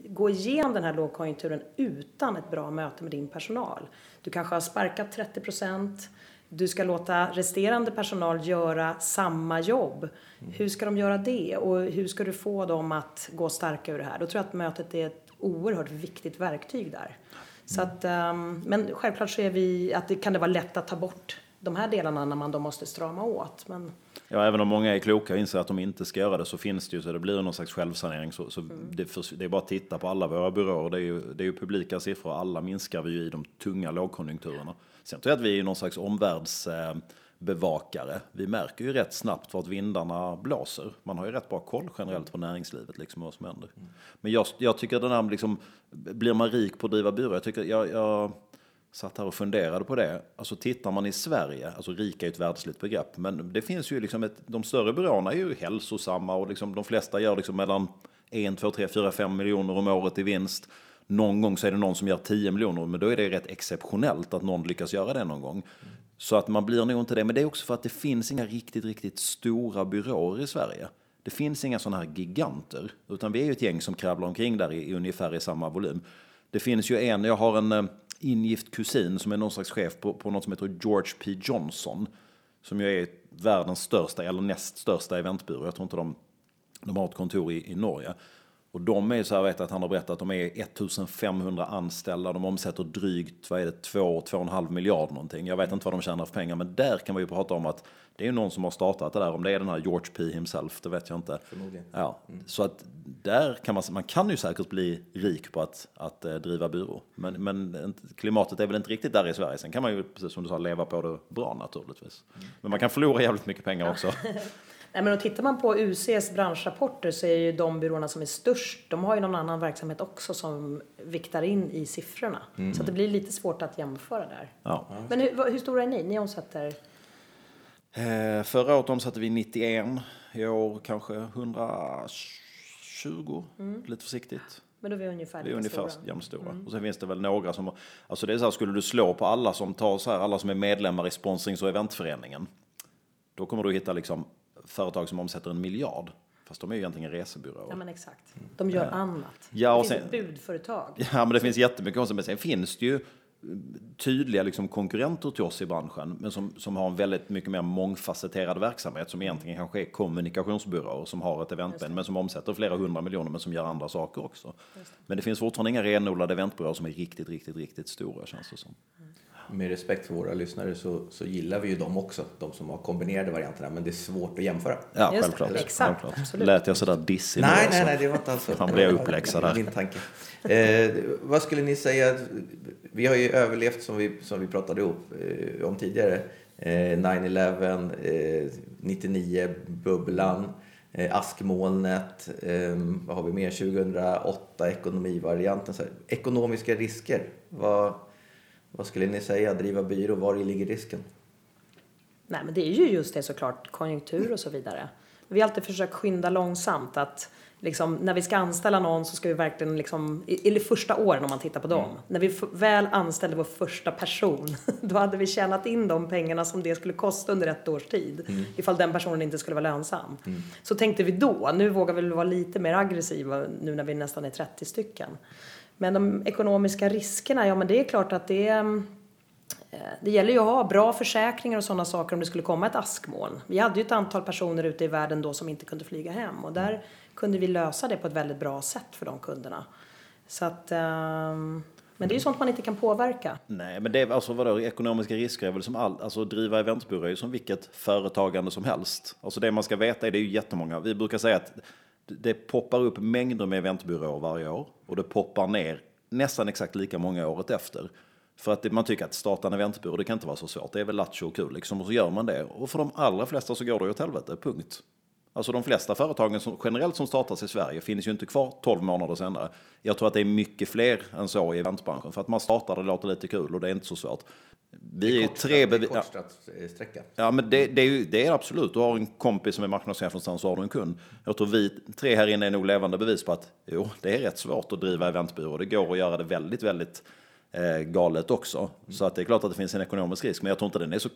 gå igenom den här lågkonjunkturen utan ett bra möte med din personal? Du kanske har sparkat 30 procent. Du ska låta resterande personal göra samma jobb. Hur ska de göra det? Och hur ska du få dem att gå starka ur det här? Då tror jag att mötet är ett oerhört viktigt verktyg där. Så att, ehm, men självklart så är vi, att det kan det vara lätt att ta bort de här delarna när man då måste strama åt. Men Ja, även om många är kloka och inser att de inte ska göra det så finns det ju så det blir någon slags självsanering. Så, så det, för, det är bara att titta på alla våra byråer. Det är ju, det är ju publika siffror. Alla minskar vi ju i de tunga lågkonjunkturerna. Sen tror jag att vi är någon slags omvärldsbevakare. Bevakare. vi märker ju rätt snabbt vart vindarna blåser. Man har ju rätt bra koll generellt på näringslivet, liksom vad som händer. Men jag, jag tycker den här, liksom, blir man rik på att driva byrå? Jag tycker, jag, jag satt här och funderade på det. Alltså tittar man i Sverige, alltså rika är ett världsligt begrepp, men det finns ju liksom ett, de större byråerna är ju hälsosamma och liksom de flesta gör liksom mellan 1, 2, 3, 4, 5 miljoner om året i vinst. Någon gång så är det någon som gör 10 miljoner, men då är det rätt exceptionellt att någon lyckas göra det någon gång. Så att man blir nog inte det, men det är också för att det finns inga riktigt, riktigt stora byråer i Sverige. Det finns inga sådana här giganter, utan vi är ju ett gäng som kravlar omkring där i, i ungefär i samma volym. Det finns ju en, jag har en eh, ingift kusin som är någon slags chef på, på något som heter George P. Johnson. Som ju är världens största, eller näst största eventbyrå. Jag tror inte de, de har ett kontor i, i Norge. Och de är så här, vet att han har berättat, de är 1500 anställda, de omsätter drygt, vad är det, 2-2,5 miljard någonting. Jag vet inte vad de tjänar för pengar, men där kan man ju prata om att det är någon som har startat det där. Om det är den här George P himself, det vet jag inte. Förmodligen. Ja, så att där kan man, man kan ju säkert bli rik på att, att eh, driva byrå. Men, men klimatet är väl inte riktigt där i Sverige. Sen kan man ju, precis som du sa, leva på det bra naturligtvis. Men man kan förlora jävligt mycket pengar också. Nej, men och tittar man på UCs branschrapporter så är ju de byråerna som är störst, de har ju någon annan verksamhet också som viktar in i siffrorna. Så att det blir lite svårt att jämföra där. Ja. Men hur, hur stora är ni? Ni omsätter? Eh, förra året omsatte vi 91, i år kanske 120, lite försiktigt. Men då är vi ungefär Vi är ungefär stora. jämnstora. Och sen finns det väl några som, alltså det är så här, skulle du slå på alla som tar så här, alla som är medlemmar i sponsrings och eventföreningen, då kommer du hitta liksom företag som omsätter en miljard. Fast de är ju egentligen resebyråer. Ja men exakt. De gör annat. Ja, och det finns sen- ett budföretag. Ja, men det finns jättemycket konstigt. Men sen finns det ju tydliga liksom, konkurrenter till oss i branschen, men som, som har en väldigt mycket mer mångfacetterad verksamhet, som egentligen kanske är kommunikationsbyråer som har ett eventben, men som omsätter flera hundra miljoner, men som gör andra saker också. Men det finns fortfarande inga renodlade eventbyråer som är riktigt, riktigt, riktigt stora, känns det som. Med respekt för våra lyssnare så, så gillar vi ju dem också, de som har kombinerade varianterna, men det är svårt att jämföra. Ja, Just det, självklart. exakt, självklart. absolut. Lät jag sådär dissig nu, Nej, alltså? nej, nej, det var inte alls så. Blir jag uppläxad där. Min tanke. Eh, vad skulle ni säga? Vi har ju överlevt, som vi, som vi pratade ihop, eh, om tidigare, eh, 9-11, eh, 99, bubblan, eh, askmolnet, eh, vad har vi mer? 2008, ekonomivarianten. Så här. Ekonomiska risker, vad, vad skulle ni säga? Driva byrå, var ligger risken? Nej, men det är ju just det såklart, konjunktur och så vidare. Vi har alltid försökt skynda långsamt att liksom, när vi ska anställa någon så ska vi verkligen liksom, i- eller första åren om man tittar på dem, när vi väl anställde vår första person, då hade vi tjänat in de pengarna som det skulle kosta under ett års tid, ifall den personen inte skulle vara lönsam. Så tänkte vi då, nu vågar vi vara lite mer aggressiva nu när vi nästan är 30 stycken. Men de ekonomiska riskerna, ja men det är klart att det eh, Det gäller ju att ha bra försäkringar och sådana saker om det skulle komma ett askmoln. Vi hade ju ett antal personer ute i världen då som inte kunde flyga hem och där kunde vi lösa det på ett väldigt bra sätt för de kunderna. Så att, eh, men det är ju sånt man inte kan påverka. Nej, men det är alltså vadå, ekonomiska risker är väl som allt, alltså att driva eventbyrå är ju som vilket företagande som helst. Alltså det man ska veta är, det är ju jättemånga, vi brukar säga att det poppar upp mängder med eventbyråer varje år och det poppar ner nästan exakt lika många året efter. För att man tycker att starta en eventbyrå, det kan inte vara så svårt, det är väl lattjo och kul liksom, och så gör man det. Och för de allra flesta så går det ju åt helvete, punkt. Alltså de flesta företagen som, generellt som startas i Sverige finns ju inte kvar 12 månader senare. Jag tror att det är mycket fler än så i eventbranschen. För att man startar, det låter lite kul och det är inte så svårt. Vi är ju tre bevi- ja, Kortsträcka. ja, men det, det, är ju, det är absolut. Du har en kompis som är marknadschef någonstans så har du en kund. Jag tror vi tre här inne är nog levande bevis på att jo, det är rätt svårt att driva eventbyrå. Det går att göra det väldigt, väldigt eh, galet också. Så att det är klart att det finns en ekonomisk risk, men jag tror inte den är så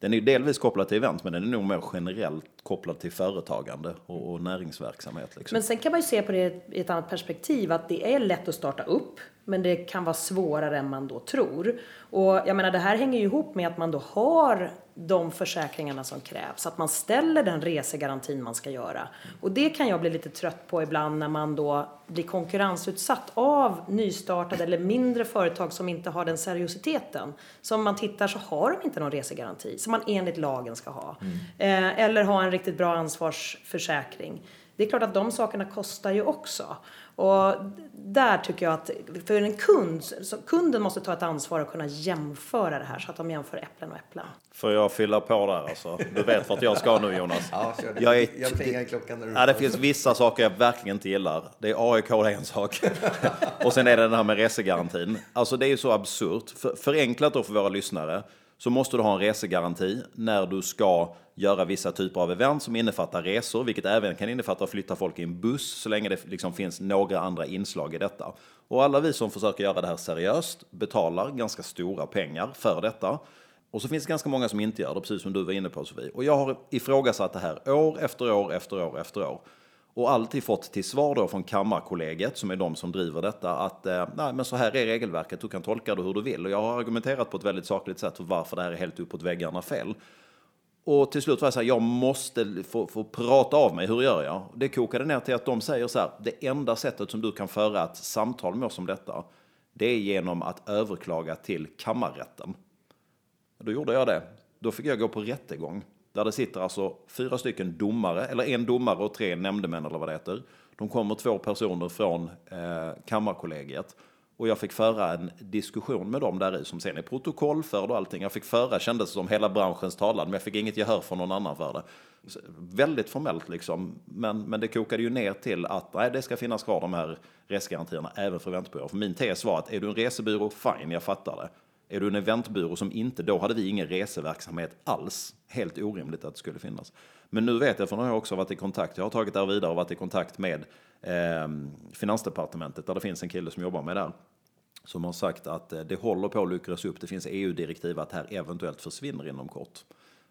den är delvis kopplad till event, men den är nog mer generellt kopplad till företagande och, och näringsverksamhet. Liksom. Men sen kan man ju se på det i ett annat perspektiv att det är lätt att starta upp men det kan vara svårare än man då tror. Och jag menar det här hänger ju ihop med att man då har de försäkringarna som krävs, att man ställer den resegarantin man ska göra. Och det kan jag bli lite trött på ibland när man då blir konkurrensutsatt av nystartade eller mindre företag som inte har den seriositeten. Så om man tittar så har de inte någon resegaranti som man enligt lagen ska ha. Eh, eller ha en riktigt bra ansvarsförsäkring. Det är klart att de sakerna kostar ju också. Och där tycker jag att för en kund, så kunden måste ta ett ansvar och kunna jämföra det här så att de jämför äpplen och äpplen. Får jag fylla på där alltså? Du vet vart jag ska nu Jonas. Ja, kör det. Jag är- jag plingar i klockan när du Ja, det finns vissa saker jag verkligen inte gillar. Det är AIK, det är en sak. och sen är det den här med resegarantin. Alltså det är ju så absurt. För, förenklat då för våra lyssnare så måste du ha en resegaranti när du ska göra vissa typer av event som innefattar resor, vilket även kan innefatta att flytta folk i en buss så länge det liksom finns några andra inslag i detta. Och alla vi som försöker göra det här seriöst betalar ganska stora pengar för detta. Och så finns det ganska många som inte gör det, precis som du var inne på Sofie. Och jag har ifrågasatt det här år efter år efter år efter år. Och alltid fått till svar då från Kammarkollegiet, som är de som driver detta, att eh, nej, men så här är regelverket, du kan tolka det hur du vill. Och jag har argumenterat på ett väldigt sakligt sätt för varför det här är helt uppåt väggarna fel. Och till slut var jag så här, jag måste få, få prata av mig, hur gör jag? Det kokade ner till att de säger så här, det enda sättet som du kan föra ett samtal med oss om detta, det är genom att överklaga till kammarrätten. Då gjorde jag det. Då fick jag gå på rättegång. Där det sitter alltså fyra stycken domare, eller en domare och tre nämndemän eller vad det heter. De kommer två personer från eh, Kammarkollegiet. Och jag fick föra en diskussion med dem där i som sen är protokollförd och allting. Jag fick föra, kändes som hela branschens talan, men jag fick inget gehör från någon annan för det. Så, väldigt formellt liksom, men, men det kokade ju ner till att nej, det ska finnas kvar de här resgarantierna även för väntbyråer. För min tes var att är du en resebyrå, fine, jag fattar det. Är du en eventbyrå som inte, då hade vi ingen reseverksamhet alls. Helt orimligt att det skulle finnas. Men nu vet jag, för nu har jag också varit i kontakt, jag har tagit det här vidare och varit i kontakt med eh, Finansdepartementet där det finns en kille som jobbar med det här. Som har sagt att eh, det håller på att luckras upp. Det finns EU-direktiv att det här eventuellt försvinner inom kort.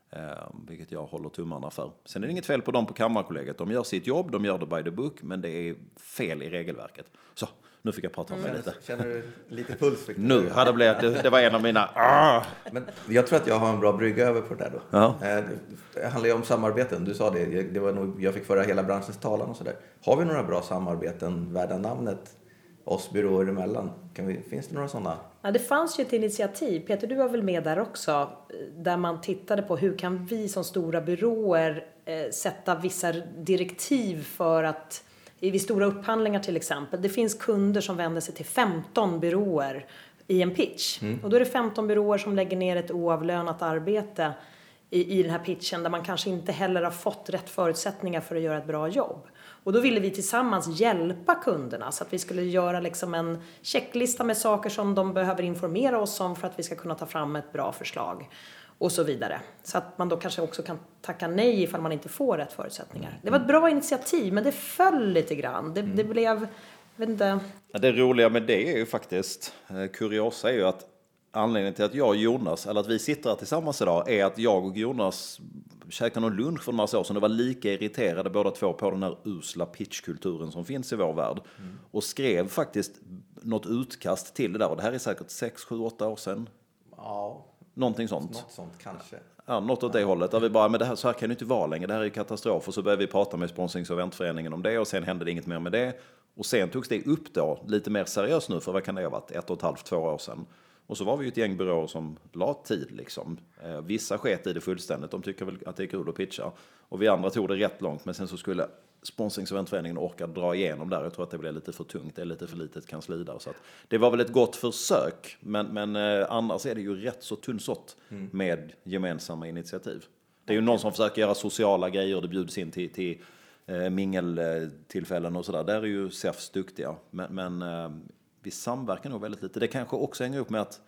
Eh, vilket jag håller tummarna för. Sen är det inget fel på dem på Kammarkollegiet. De gör sitt jobb, de gör det by the book, men det är fel i regelverket. Så, nu fick jag prata om mig lite. Känner du lite puls? Du? Nu hade det blivit, det, det var en av mina... Ah! Men jag tror att jag har en bra brygga över på det där då. Ja. Eh, Det handlar ju om samarbeten. Du sa det, det var nog, jag fick föra hela branschens talan och sådär. Har vi några bra samarbeten värda namnet oss byråer emellan? Kan vi, finns det några sådana? Ja, det fanns ju ett initiativ, Peter du var väl med där också, där man tittade på hur kan vi som stora byråer eh, sätta vissa direktiv för att vid stora upphandlingar till exempel, det finns kunder som vänder sig till 15 byråer i en pitch. Och då är det 15 byråer som lägger ner ett oavlönat arbete i, i den här pitchen där man kanske inte heller har fått rätt förutsättningar för att göra ett bra jobb. Och då ville vi tillsammans hjälpa kunderna så att vi skulle göra liksom en checklista med saker som de behöver informera oss om för att vi ska kunna ta fram ett bra förslag och så vidare. Så att man då kanske också kan tacka nej ifall man inte får rätt förutsättningar. Det var ett bra initiativ men det föll lite grann. Det, det blev, jag vet inte, Ja, Det roliga med det är ju faktiskt, eh, kuriosa är ju att anledningen till att jag och Jonas, eller att vi sitter här tillsammans idag, är att jag och Jonas käkade någon lunch för några år sedan och var lika irriterade båda två på den här usla pitchkulturen som finns i vår värld. Och skrev faktiskt något utkast till det där, och det här är säkert 6, 7, 8 år sedan. Ja, Någonting sånt. något sånt kanske. Ja, något åt det hållet. Där vi bara, men det här, så här kan det inte vara längre. Det här är ju katastrof. Och så började vi prata med sponsrings och eventföreningen om det och sen hände det inget mer med det. Och sen togs det upp då, lite mer seriöst nu, för vad kan det ha varit? Ett och ett halvt, två år sedan. Och så var vi ju ett gäng byråer som la tid liksom. Eh, vissa sket i det fullständigt. De tycker väl att det är kul att pitcha. Och vi andra tog det rätt långt. Men sen så skulle sponsrings och eventföreningen orka dra igenom där. Jag tror att det blev lite för tungt. Det är lite för litet kansli där. Så det var väl ett gott försök. Men, men eh, annars är det ju rätt så tunnsått med gemensamma initiativ. Det är ju någon som försöker göra sociala grejer. Det bjuds in till, till eh, mingeltillfällen och sådär. Där är ju SEFs duktiga. Men, men eh, vi samverkar nog väldigt lite. Det kanske också hänger upp med att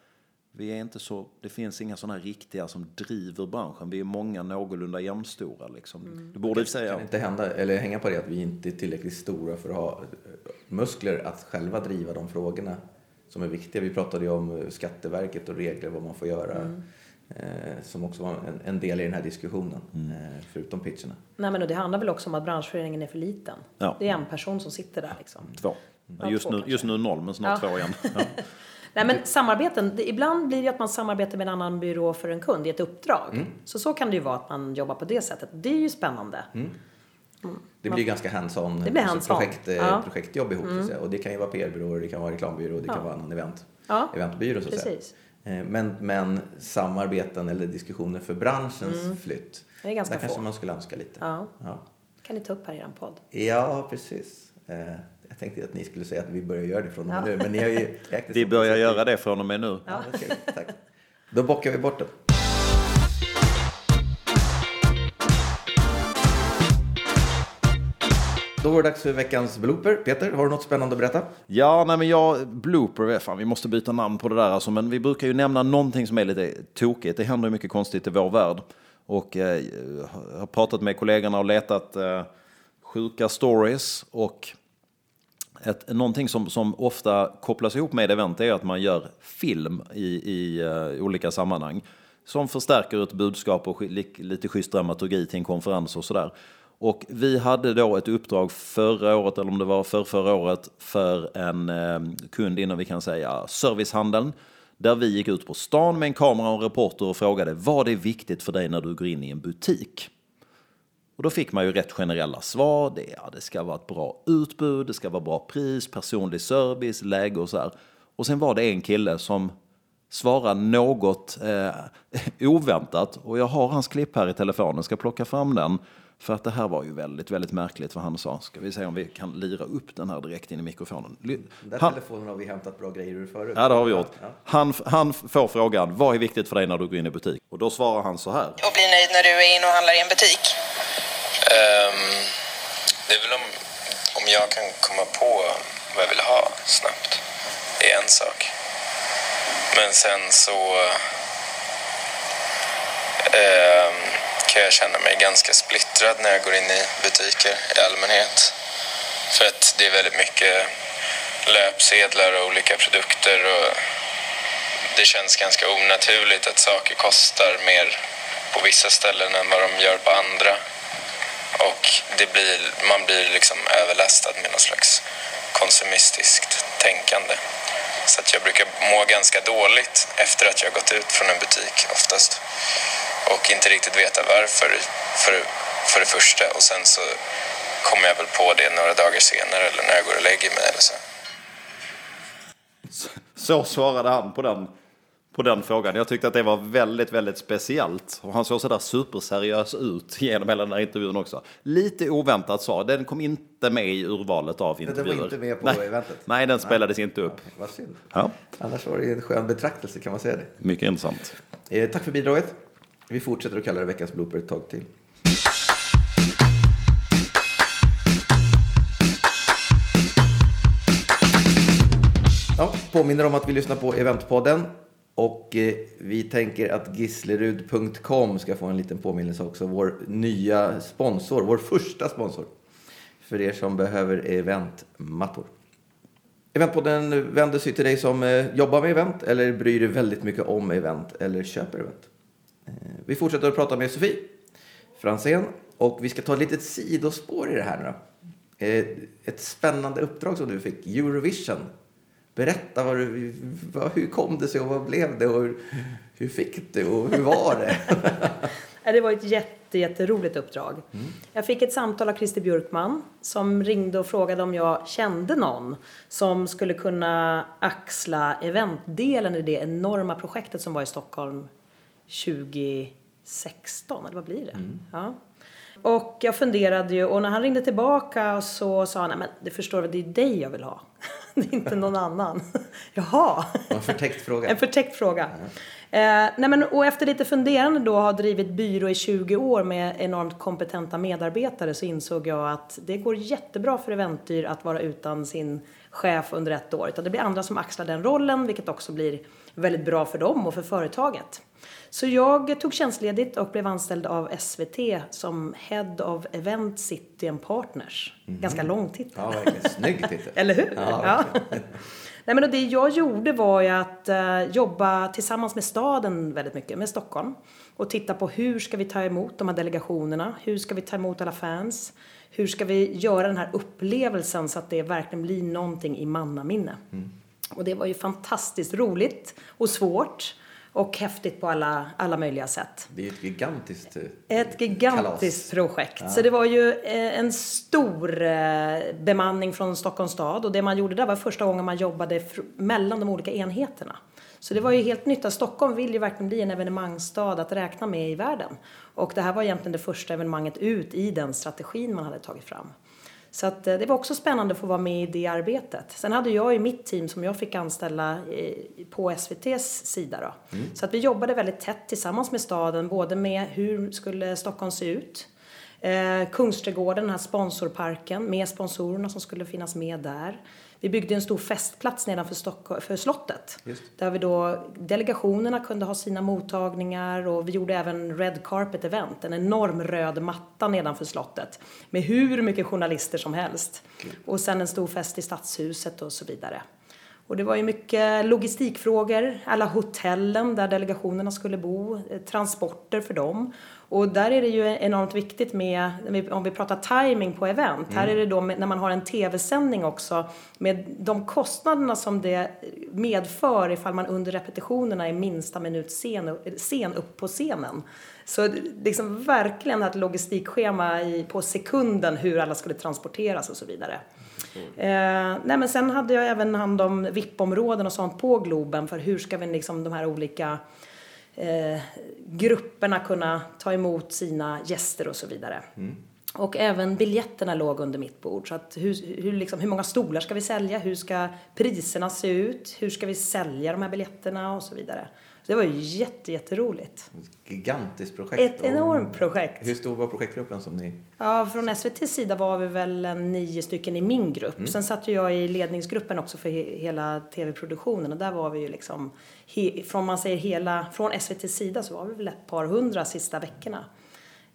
vi är inte så, det finns inga sådana riktiga som driver branschen. Vi är många någorlunda jämnstora. Liksom. Det borde säga. Kan inte hända, eller hänga på det att vi inte är tillräckligt stora för att ha eh, muskler att själva driva de frågorna som är viktiga. Vi pratade ju om eh, Skatteverket och regler, vad man får göra. Eh, som också var en, en del i den här diskussionen, eh, förutom pitcherna. nej men det handlar väl också om att branschföreningen är för liten. Ja. Det är en person som sitter där liksom. Två. Ja, Just två nu, kanske. just nu noll, men snart Ja. två igen. Nej men samarbeten, det, ibland blir det att man samarbetar med en annan byrå för en kund i ett uppdrag. Så så kan det ju vara att man jobbar på det sättet. Det är ju spännande. Det blir ganska hands-on, Det blir alltså hands-on. projekt, eh, Ja. projektjobb ihop. så att säga. Och det kan ju vara PR-byråer, det kan vara reklambyrå, det kan vara annan event, Ja. eventbyrå. Så. Precis. Eh, Men, men samarbeten eller diskussioner för branschens flytt, Det är ganska där kanske få. man skulle önska lite. Ja. Ja. kan ni ta upp här i er podd. Ja, precis. Eh, Jag tänkte att ni skulle säga att vi börjar göra det från och med Ja. nu, men ni har ju Vi börjar göra det från och med nu. Ja, ska vi. Tack. Då bockar vi bort det. Då var det dags för veckans blooper. Peter, har du något spännande att berätta? Ja, nej men jag, blooper, är fan, vi måste byta namn på det där alltså, men vi brukar ju nämna någonting som är lite tokigt. Det händer ju mycket konstigt i vår värld. Och eh, jag har pratat med kollegorna och letat eh, sjuka stories och ett, någonting som, som ofta kopplas ihop med event är att man gör film i, i uh, olika sammanhang. Som förstärker ett budskap och lite schysst dramaturgi till en konferens och sådär. Och vi hade då ett uppdrag förra året, eller om det var för förra året, för en eh, kund inom, vi kan säga, servicehandeln. Där vi gick ut på stan med en kamera och en reporter och frågade vad är viktigt för dig när du går in i en butik? Och då fick man ju rätt generella svar. Det, ja, det ska vara ett bra utbud, det ska vara bra pris, personlig service, läge och så här. Och sen var det en kille som svarade något eh, oväntat. Och jag har hans klipp här i telefonen, ska plocka fram den. För att det här var ju väldigt, väldigt märkligt vad han sa. Ska vi se om vi kan lira upp den här direkt in i mikrofonen. Den där Han, telefonen har vi hämtat bra grejer ur förut. ja, det har vi gjort. Ja. Han, han får frågan, vad är viktigt för dig när du går in i butik? Och då svarar han så här. och bli nöjd när du är inne och handlar i en butik? Um, det är väl om, om jag kan komma på vad jag vill ha snabbt. Det är en sak. Men sen så um, kan jag känna mig ganska splittrad när jag går in i butiker i allmänhet. För att det är väldigt mycket löpsedlar och olika produkter och det känns ganska onaturligt att saker kostar mer på vissa ställen än vad de gör på andra. Och det blir, man blir liksom överlastad med någon slags konsumistiskt tänkande. Så att jag brukar må ganska dåligt efter att jag gått ut från en butik oftast. Och inte riktigt veta varför för, för det första. Och sen så kommer jag väl på det några dagar senare eller när jag går och lägger mig eller så. Så svarade han på den, på den frågan. Jag tyckte att det var väldigt, väldigt speciellt. Och han såg sådär superseriös ut genom hela den här intervjun också. Lite oväntat svar. Den kom inte med i urvalet av Den intervjuer. var inte med på Nej. eventet? Nej, den spelades inte upp. Vad synd. Ja, Annars var det en skön betraktelse kan man säga det. mycket intressant. Eh, tack för bidraget. Vi fortsätter att kalla det veckans blooper ett tag till. Ja, påminner om att vi lyssnar på Eventpodden. Och eh, vi tänker att gislerud.com ska få en liten påminnelse också. Vår nya sponsor, vår första sponsor. För er som behöver eventmattor. Eventpodden vänder sig till dig som eh, jobbar med event eller bryr dig väldigt mycket om event eller köper event. Eh, Vi fortsätter att prata med Sofie Fransén och vi ska ta ett litet sidospår i det här nu då. Eh, ett spännande uppdrag som du fick, Eurovision. Berätta, vad du, vad, hur kom det sig och vad blev det och hur, hur fick du och hur var det? Det var ett jätte, jätteroligt uppdrag. Jag fick ett samtal av Christer Björkman som ringde och frågade om jag kände någon som skulle kunna axla eventdelen i det enorma projektet som var i Stockholm 2016, eller vad blir det? Ja. Och jag funderade ju och när han ringde tillbaka så sa han, "Nej, men det förstår du, det är dig jag vill ha. det är inte någon annan. Jaha. En förtäckt fråga. En förtäckt fråga. Eh, nej men, och efter lite funderande då, har drivit byrå i 20 år med enormt kompetenta medarbetare så insåg jag att det går jättebra för Eventyr att vara utan sin chef under ett år. Utan det blir andra som axlar den rollen, vilket också blir väldigt bra för dem och för företaget. Så jag tog tjänstledigt och blev anställd av SVT som Head of Event City and Partners. Ganska lång titel. Ja, verkligen. Snygg titel. Eller hur? Ja, Nej, men och det jag gjorde var ju att eh, jobba tillsammans med staden väldigt mycket, med Stockholm. Och titta på hur ska vi ta emot de här delegationerna? Hur ska vi ta emot alla fans? Hur ska vi göra den här upplevelsen så att det verkligen blir någonting i mannaminne? Och det var ju fantastiskt roligt och svårt och häftigt på alla, alla möjliga sätt. Det är ett gigantiskt eh, Ett gigantiskt kalas. projekt. Så det var ju eh, en stor eh, bemanning från Stockholms stad och det man gjorde där var första gången man jobbade mellan de olika enheterna. Så det var ju helt nytt. Stockholm vill ju verkligen bli en evenemangsstad att räkna med i världen. Och det här var egentligen det första evenemanget ut i den strategin man hade tagit fram. Så att, eh, det var också spännande att få vara med i det arbetet. Sen hade jag ju mitt team som jag fick anställa på SVTs sida. Då. Så att vi jobbade väldigt tätt tillsammans med staden, både med hur skulle Stockholm se ut, Eh, Kungsträdgården, den här sponsorparken med sponsorerna som skulle finnas med där. Vi byggde en stor festplats nedanför Stock- för slottet. Just. Där vi då, delegationerna kunde ha sina mottagningar och vi gjorde även Red Carpet Event, en enorm röd matta nedanför slottet. Med hur mycket journalister som helst. Och sen en stor fest i Stadshuset och så vidare. Och det var ju mycket logistikfrågor, alla hotellen där delegationerna skulle bo, eh, transporter för dem. Och där är det ju enormt viktigt med, om vi pratar timing på event, här är det då med, när man har en tv-sändning också, med de kostnaderna som det medför ifall man under repetitionerna är minsta minut sen, sen upp på scenen. Så liksom verkligen ett logistikschema i, på sekunden hur alla skulle transporteras och så vidare. Eh, nej men sen hade jag även hand om VIP-områden och sånt på Globen för hur ska vi liksom de här olika eh, grupperna kunna ta emot sina gäster och så vidare. Mm. Och även biljetterna låg under mitt bord. Så att hur, hur, liksom, hur många stolar ska vi sälja? Hur ska priserna se ut? Hur ska vi sälja de här biljetterna och så vidare. Det var ju jätte, jätteroligt. Gigantiskt projekt. Ett enormt projekt. Hur stor var projektgruppen som ni? Ja, från SVTs sida var vi väl nio stycken i min grupp. Mm. Sen satt ju jag i ledningsgruppen också för he hela tv-produktionen och där var vi ju liksom, från man säger hela, från SVTs sida så var vi väl ett par hundra sista veckorna.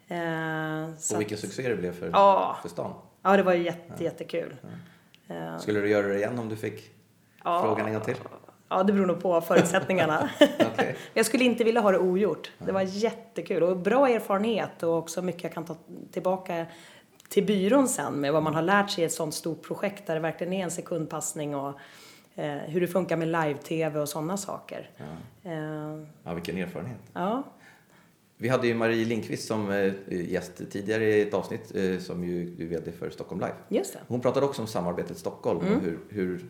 Eh, och vilken succé det blev för, ja, för stan. Ja, det var ju jätte, ja. jättekul. Ja. Eh, Skulle du göra det igen om du fick ja, frågan en gång till? Ja, det beror nog på förutsättningarna. okay. Jag skulle inte vilja ha det ogjort. Det var jättekul och bra erfarenhet och också mycket jag kan ta tillbaka till byrån sen med vad man har lärt sig i ett sånt stort projekt där det verkligen är en sekundpassning och eh, hur det funkar med live-tv och sådana saker. Ja. Eh, ja, vilken erfarenhet. Ja. Vi hade ju Marie Lindqvist som eh, gäst tidigare i ett avsnitt eh, som ju är VD för Stockholm Live. Just det. Hon pratade också om samarbetet Stockholm mm. och hur, hur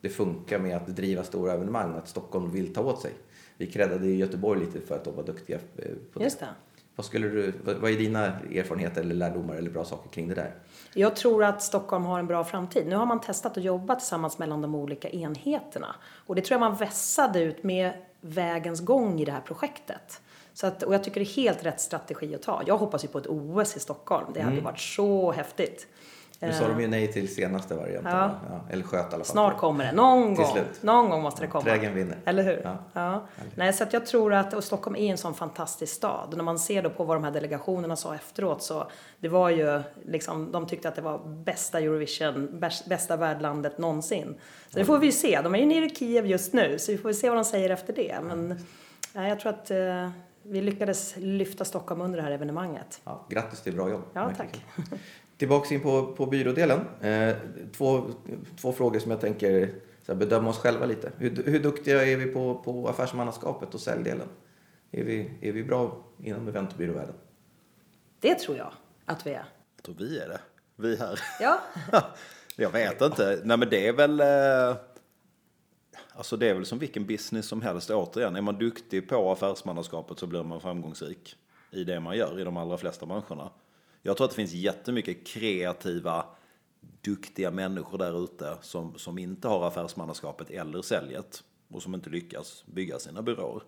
det funkar med att driva stora evenemang och att Stockholm vill ta åt sig. Vi creddade i Göteborg lite för att de var duktiga eh, på det. Just det. Vad, skulle du, vad är dina erfarenheter eller lärdomar eller bra saker kring det där? Jag tror att Stockholm har en bra framtid. Nu har man testat att jobba tillsammans mellan de olika enheterna. Och det tror jag man vässade ut med vägens gång i det här projektet. Så att, och jag tycker det är helt rätt strategi att ta. Jag hoppas ju på ett OS i Stockholm. Det hade mm. varit så häftigt. Nu sa de ju nej till senaste varianten. Ja. Ja, eller sköt i alla fall. Snart kommer det. Någon gång. Slut. Någon gång måste det komma. Trägen vinner. Eller hur? Ja. ja. Nej, så att jag tror att och Stockholm är en sån fantastisk stad. När man ser då på vad de här delegationerna sa efteråt så det var ju liksom, de tyckte att det var bästa Eurovision, bästa värdlandet någonsin. Så det får vi ju se. De är ju nere i Kiev just nu så vi får se vad de säger efter det. Men ja, jag tror att eh, vi lyckades lyfta Stockholm under det här evenemanget. Ja, grattis till bra jobb. Ja, tack. Tillbaks in på, på byrådelen. Eh, två, två frågor som jag tänker så här, bedöma oss själva lite. Hur, hur duktiga är vi på, på affärsmannaskapet och säljdelen? Är vi, är vi bra inom eventbyråvärlden? Det tror jag att vi är. Jag tror vi är det. Vi här. Ja. jag vet inte. Nej men det är väl... Eh... Alltså det är väl som vilken business som helst återigen. Är man duktig på affärsmannaskapet så blir man framgångsrik i det man gör i de allra flesta branscherna. Jag tror att det finns jättemycket kreativa, duktiga människor där ute som, som inte har affärsmannaskapet eller säljet och som inte lyckas bygga sina byråer.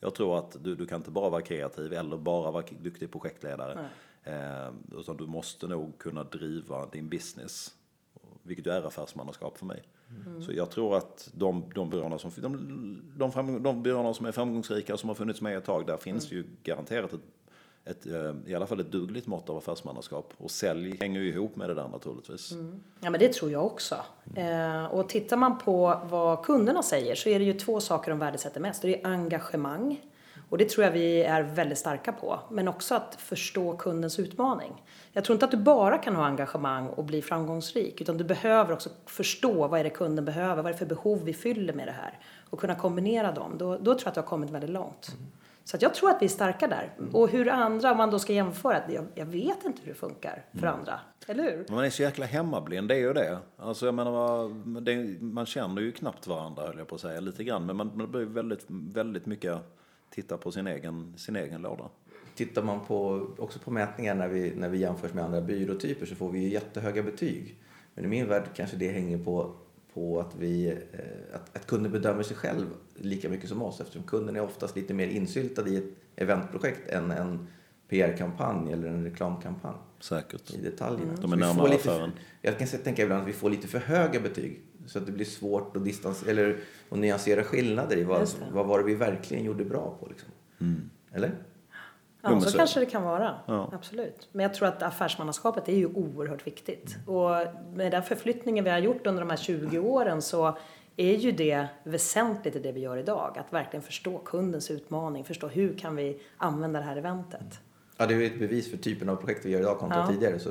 Jag tror att du, du kan inte bara vara kreativ eller bara vara duktig projektledare. Eh, utan du måste nog kunna driva din business, vilket är affärsmannaskap för mig. Mm. Så jag tror att de, de, byråerna som, de, de, de byråerna som är framgångsrika, som har funnits med ett tag, där finns mm. ju garanterat ett ett, eh, i alla fall ett dugligt mått av affärsmannaskap. Och sälj hänger ju ihop med det där naturligtvis. Mm. Ja men det tror jag också. Mm. Eh, och tittar man på vad kunderna säger så är det ju två saker de värdesätter mest. Det är engagemang. Och det tror jag vi är väldigt starka på. Men också att förstå kundens utmaning. Jag tror inte att du bara kan ha engagemang och bli framgångsrik. Utan du behöver också förstå vad är det kunden behöver. Vad är det för behov vi fyller med det här. Och kunna kombinera dem. Då, då tror jag att du har kommit väldigt långt. Mm. Så jag tror att vi är starka där. Mm. Och hur andra, om man då ska jämföra, jag, jag vet inte hur det funkar för mm. andra. Eller hur? Man är så jäkla hemmablind, det är ju det. Alltså jag menar, det, man känner ju knappt varandra höll jag på att säga, lite grann. Men man, man blir väldigt, väldigt mycket titta på sin egen, sin egen låda. Tittar man på, också på mätningar när vi, när vi jämförs med andra byråtyper så får vi ju jättehöga betyg. Men i min värld kanske det hänger på på att, vi, eh, att, att kunden bedömer sig själv lika mycket som oss eftersom kunden är oftast lite mer insyltad i ett eventprojekt än en PR-kampanj eller en reklamkampanj. Säkert. I detaljerna. Mm. De är närmare affären. Jag kan tänka ibland att vi får lite för höga betyg så att det blir svårt att, distans, eller, att nyansera skillnader i vad, vad var det vi verkligen gjorde bra på. Liksom. Mm. Eller? Ja, jo, så, så kanske det kan vara. Ja. Absolut. Men jag tror att affärsmannaskapet är ju oerhört viktigt. Och med den förflyttningen vi har gjort under de här 20 åren så är ju det väsentligt i det vi gör idag. Att verkligen förstå kundens utmaning, förstå hur kan vi använda det här eventet. Ja, det är ju ett bevis för typen av projekt vi gör idag kontra Ja. Mm. tidigare. Så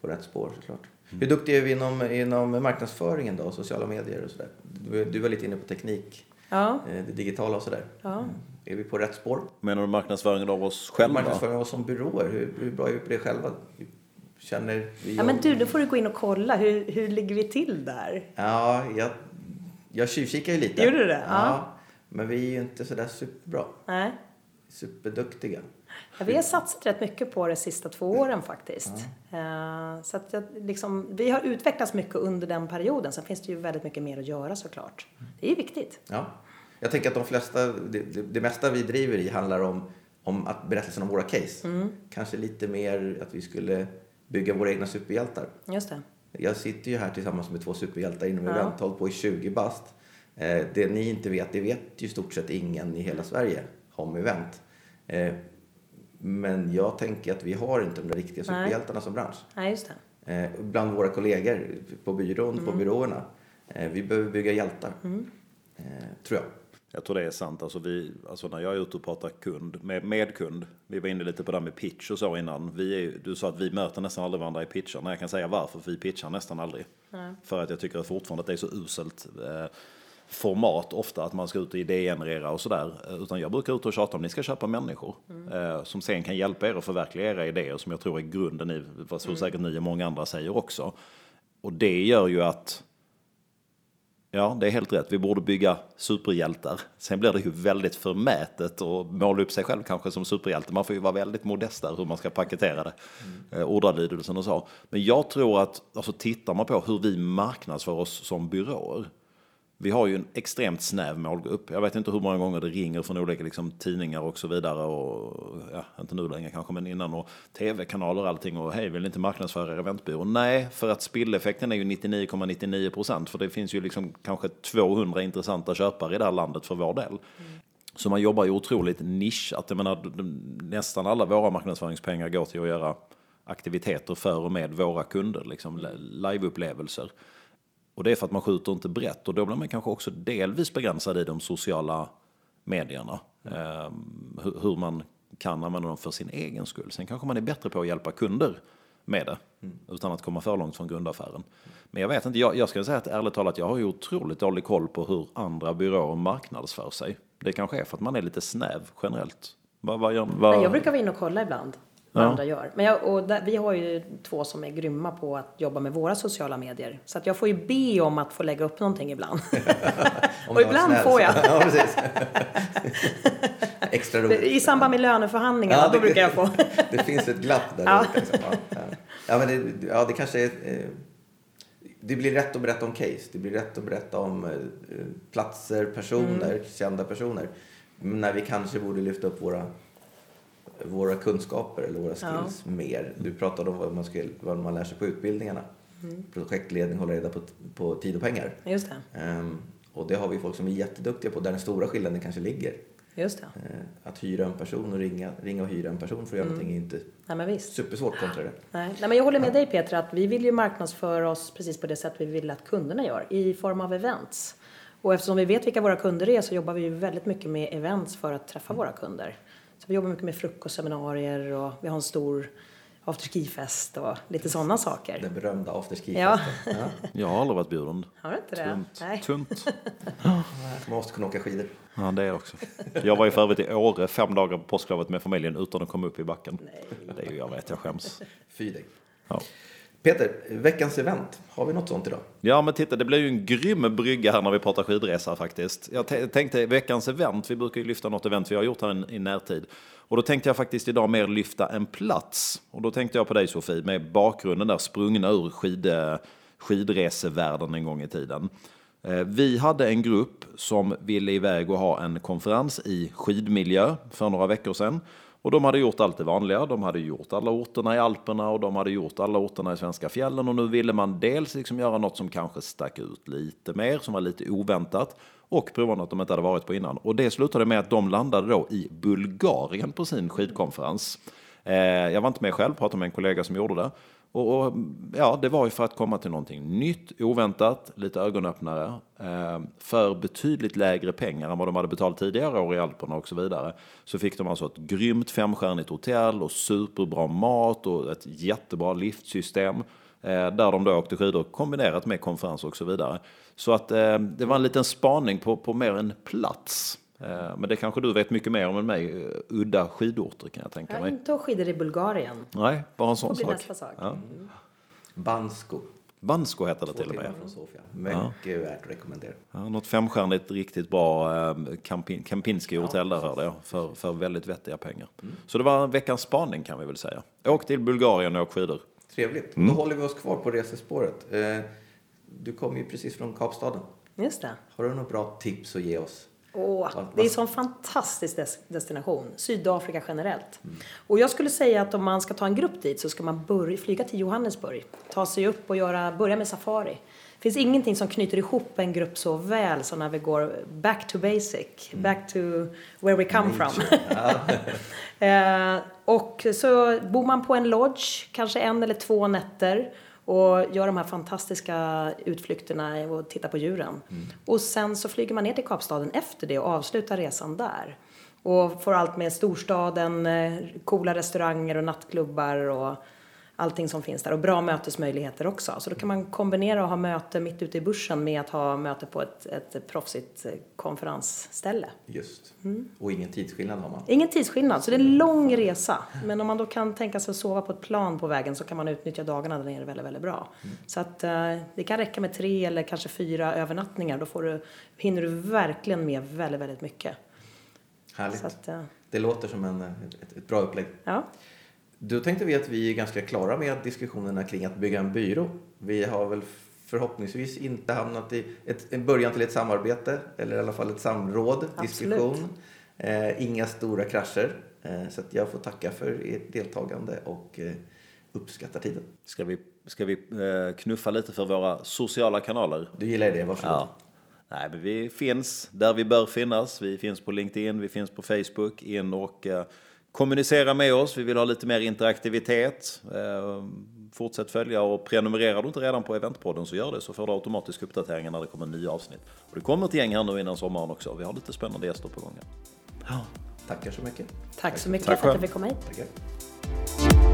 på rätt spår såklart. Hur duktiga är vi inom, inom marknadsföringen då? Sociala medier och sådär? Du, du var lite inne på teknik, Ja, eh, det digitala och sådär. ja. Är vi på rätt spår? Menar du marknadsföringen av oss själva? Marknadsföring av oss som byråer, hur, hur bra är vi på det själva? Känner vi ja men du, då får du gå in och kolla. Hur, hur ligger vi till där? Ja, jag, jag tjuvkikar ju lite. Gjorde du det? Ja. Ja. Men vi är ju inte sådär superbra. Nej. Superduktiga. Ja, vi har satsat rätt mycket på det de sista två åren faktiskt. Eh, Så att jag, liksom, vi har utvecklats mycket under den perioden. Sen finns det ju väldigt mycket mer att göra såklart. Det är ju viktigt. Ja. Jag tänker att de flesta, det, det, det mesta vi driver i handlar om, om att berättelsen om våra case. Mm. Kanske lite mer att vi skulle bygga våra egna superhjältar. Just det. Jag sitter ju här tillsammans med två superhjältar inom Ja. event, hållit på i 20 bast. Eh, det ni inte vet, det vet ju stort sett ingen i hela Sverige om event. Eh, men jag tänker att vi har inte de där riktiga Nej. superhjältarna som bransch. Nej, just det. Eh, bland våra kollegor på byrån, Mm. på byråerna. Eh, vi behöver bygga hjältar, eh, tror jag. Jag tror det är sant. Alltså vi, alltså när jag är ute och pratar kund, med, med kund, vi var inne lite på det här med pitch och så innan. Vi är, du sa att vi möter nästan aldrig varandra i pitchar. Nej, jag kan säga varför, för vi pitchar nästan aldrig. För att jag tycker fortfarande att det är så uselt eh, format ofta, att man ska ut och idégenerera och sådär. Eh, Utan jag brukar ut och tjata om ni ska köpa människor eh, som sen kan hjälpa er att förverkliga era idéer som jag tror är grunden i vad så säkert ni och många andra säger också. Och det gör ju att Ja, det är helt rätt. Vi borde bygga superhjältar. Sen blir det ju väldigt förmätet att måla upp sig själv kanske som superhjälte. Man får ju vara väldigt modest där hur man ska paketera det. Mm. Ordalydelsen och så. Men jag tror att, alltså tittar man på hur vi marknadsför oss som byråer. Vi har ju en extremt snäv målgrupp. Jag vet inte hur många gånger det ringer från olika liksom, tidningar och så vidare. Och, ja, inte nu längre kanske, men innan. Och tv-kanaler och allting. Och hej, vill ni inte marknadsföra er eventbyrå? Nej, för att spilleffekten är ju 99,99 procent. För det finns ju liksom kanske 200 intressanta köpare i det här landet för vår del. Så man jobbar ju otroligt nischat. Jag menar, nästan alla våra marknadsföringspengar går till att göra aktiviteter för och med våra kunder. Liksom liveupplevelser. Och det är för att man skjuter inte brett och då blir man kanske också delvis begränsad i de sociala medierna. Eh, hur, hur man kan använda dem för sin egen skull. Sen kanske man är bättre på att hjälpa kunder med det. Utan att komma för långt från grundaffären. Men jag vet inte, jag, jag ska säga att ärligt talat, jag har ju otroligt dålig koll på hur andra byråer marknadsför sig. Det kanske är för att man är lite snäv generellt. Vad, vad, gör- vad, jag brukar vara inne och kolla ibland vad Ja. andra gör. Men jag, och där, vi har ju två som är grymma på att jobba med våra sociala medier. Så att jag får ju be om att få lägga upp någonting ibland. Och ibland snäll får jag. ja. Extra roligt. I samband med löneförhandlingarna, Ja, då det- brukar jag få. Det finns ett glapp där. Ja. Liksom. Ja, ja. ja, men det, ja, det kanske är... eh, Det blir rätt att berätta om case. Det blir rätt att berätta om eh, platser, personer, Mm. kända personer. Men När vi kanske borde lyfta upp våra, våra kunskaper eller våra skills mer. Du pratade om vad man, ska, vad man lär sig på utbildningarna. Mm. Projektledning, hålla reda på, på tid och pengar. Just det, Ehm, och det har vi folk som är jätteduktiga på, där den stora skillnaden kanske ligger. just det. Eh, att hyra en person och ringa, ringa och hyra en person för att Mm. göra någonting är inte Nej men visst. supersvårt kontra det. Nej. Nej, men jag håller med dig Petra att vi vill ju marknadsföra oss precis på det sätt vi vill att kunderna gör i form av events. Och eftersom vi vet vilka våra kunder är så jobbar vi ju väldigt mycket med events för att träffa våra kunder. Så vi jobbar mycket med frukostseminarier och vi har en stor afterski-fest och lite sådana saker. Den berömda afterski Ja. ja. Jag har aldrig varit bjuden. Har du inte det? Tunt. Nej. Tunt. Man måste kunna åka skidor. Ja, det är också. Jag var ju för övrigt i Åre fem dagar på påsklovet med familjen utan att komma upp i backen. Det är ju, jag vet, jag skäms. Fy dig. Ja. Peter, veckans event. Har vi något sånt idag? Ja, men titta, det blir ju en grym brygga här när vi pratar skidresa faktiskt. Jag tänkte veckans event, vi brukar ju lyfta något event vi har gjort här i, i närtid. Och då tänkte jag faktiskt idag mer lyfta en plats. Och då tänkte jag på dig Sofie, med bakgrunden där sprungna ur skid, skidresevärlden en gång i tiden. Eh, vi hade en grupp som ville iväg och ha en konferens i skidmiljö för några veckor sedan. Och de hade gjort allt det vanliga. De hade gjort alla orterna i Alperna och de hade gjort alla orterna i svenska fjällen. Och nu ville man dels liksom göra något som kanske stack ut lite mer, som var lite oväntat. Och prova något de inte hade varit på innan. Och det slutade med att de landade då i Bulgarien på sin skidkonferens. Eh, jag var inte med själv, pratade med en kollega som gjorde det. Och, och, ja, det var ju för att komma till någonting nytt, oväntat, lite ögonöppnare. Eh, för betydligt lägre pengar än vad de hade betalat tidigare år i Alperna och så vidare. Så fick de alltså ett grymt femstjärnigt hotell och superbra mat och ett jättebra liftsystem. Eh, där de då åkte skidor kombinerat med konferenser och så vidare. Så att eh, det var en liten spaning på, på mer en plats. Eh, men det kanske du vet mycket mer om än mig. Eh, udda skidorter kan jag tänka Jag mig. har inte skidor i Bulgarien. Nej, bara en sån sak. nästa sak. Ja. Bansko. Bansko heter det Två till och med. från Sofia. Mycket värt att rekommendera. Ja, något femstjärnigt, riktigt bra eh, Kampin, Kempinski-hotell där hörde jag. För, för väldigt vettiga pengar. Så det var veckans spaning kan vi väl säga. Åk till Bulgarien och åk skidor. Trevligt. Mm. Då håller vi oss kvar på resespåret. Du kom ju precis från Kapstaden. Just det. Har du några bra tips att ge oss? Åh, det är en vad- sån fantastisk des- destination. Sydafrika generellt. Och jag skulle säga att om man ska ta en grupp dit så ska man börja, flyga till Johannesburg. Ta sig upp och göra, börja med safari. Det finns ingenting som knyter ihop en grupp så väl som när vi går back to basic. Back to where we come from. eh, och så bor man på en lodge, kanske en eller två nätter och gör de här fantastiska utflykterna och tittar på djuren. Och sen så flyger man ner till Kapstaden efter det och avslutar resan där. Och får allt med storstaden, eh, coola restauranger och nattklubbar och allting som finns där. Och bra mötesmöjligheter också. Så då kan man kombinera och ha möte mitt ute i bussen med att ha möte på ett, ett proffsigt eh, konferensställe. Just. Mm. Och ingen tidsskillnad har man. Ingen tidsskillnad, så det är en lång resa. Men om man då kan tänka sig att sova på ett plan på vägen så kan man utnyttja dagarna där nere väldigt, väldigt bra. Så att eh, det kan räcka med tre eller kanske fyra övernattningar. Då får du, hinner du verkligen med väldigt, väldigt mycket. Härligt. Så att, eh, Det låter som en, ett, ett bra upplägg. ja. Då tänkte vi att vi är ganska klara med diskussionerna kring att bygga en byrå. Vi har väl förhoppningsvis inte hamnat i ett, en början till ett samarbete eller i alla fall ett samråd, Absolut. diskussion. Eh, inga stora krascher. Eh, så att jag får tacka för ert deltagande och eh, uppskattar tiden. Ska vi, ska vi eh, knuffa lite för våra sociala kanaler? Du gillar det, varsågod. Ja. Nej, men vi finns där vi bör finnas. Vi finns på LinkedIn, vi finns på Facebook. In och eh, kommunicera med oss. Vi vill ha lite mer interaktivitet. Eh, fortsätt följa och prenumererar du inte redan på Eventpodden så gör det så får du automatisk uppdateringar när det kommer nya avsnitt. Och det kommer ett gäng här nu innan sommaren också. Vi har lite spännande gäster på gång. Ja. Tackar så mycket. Tack så mycket Tack för att jag fick komma hit. Tackar.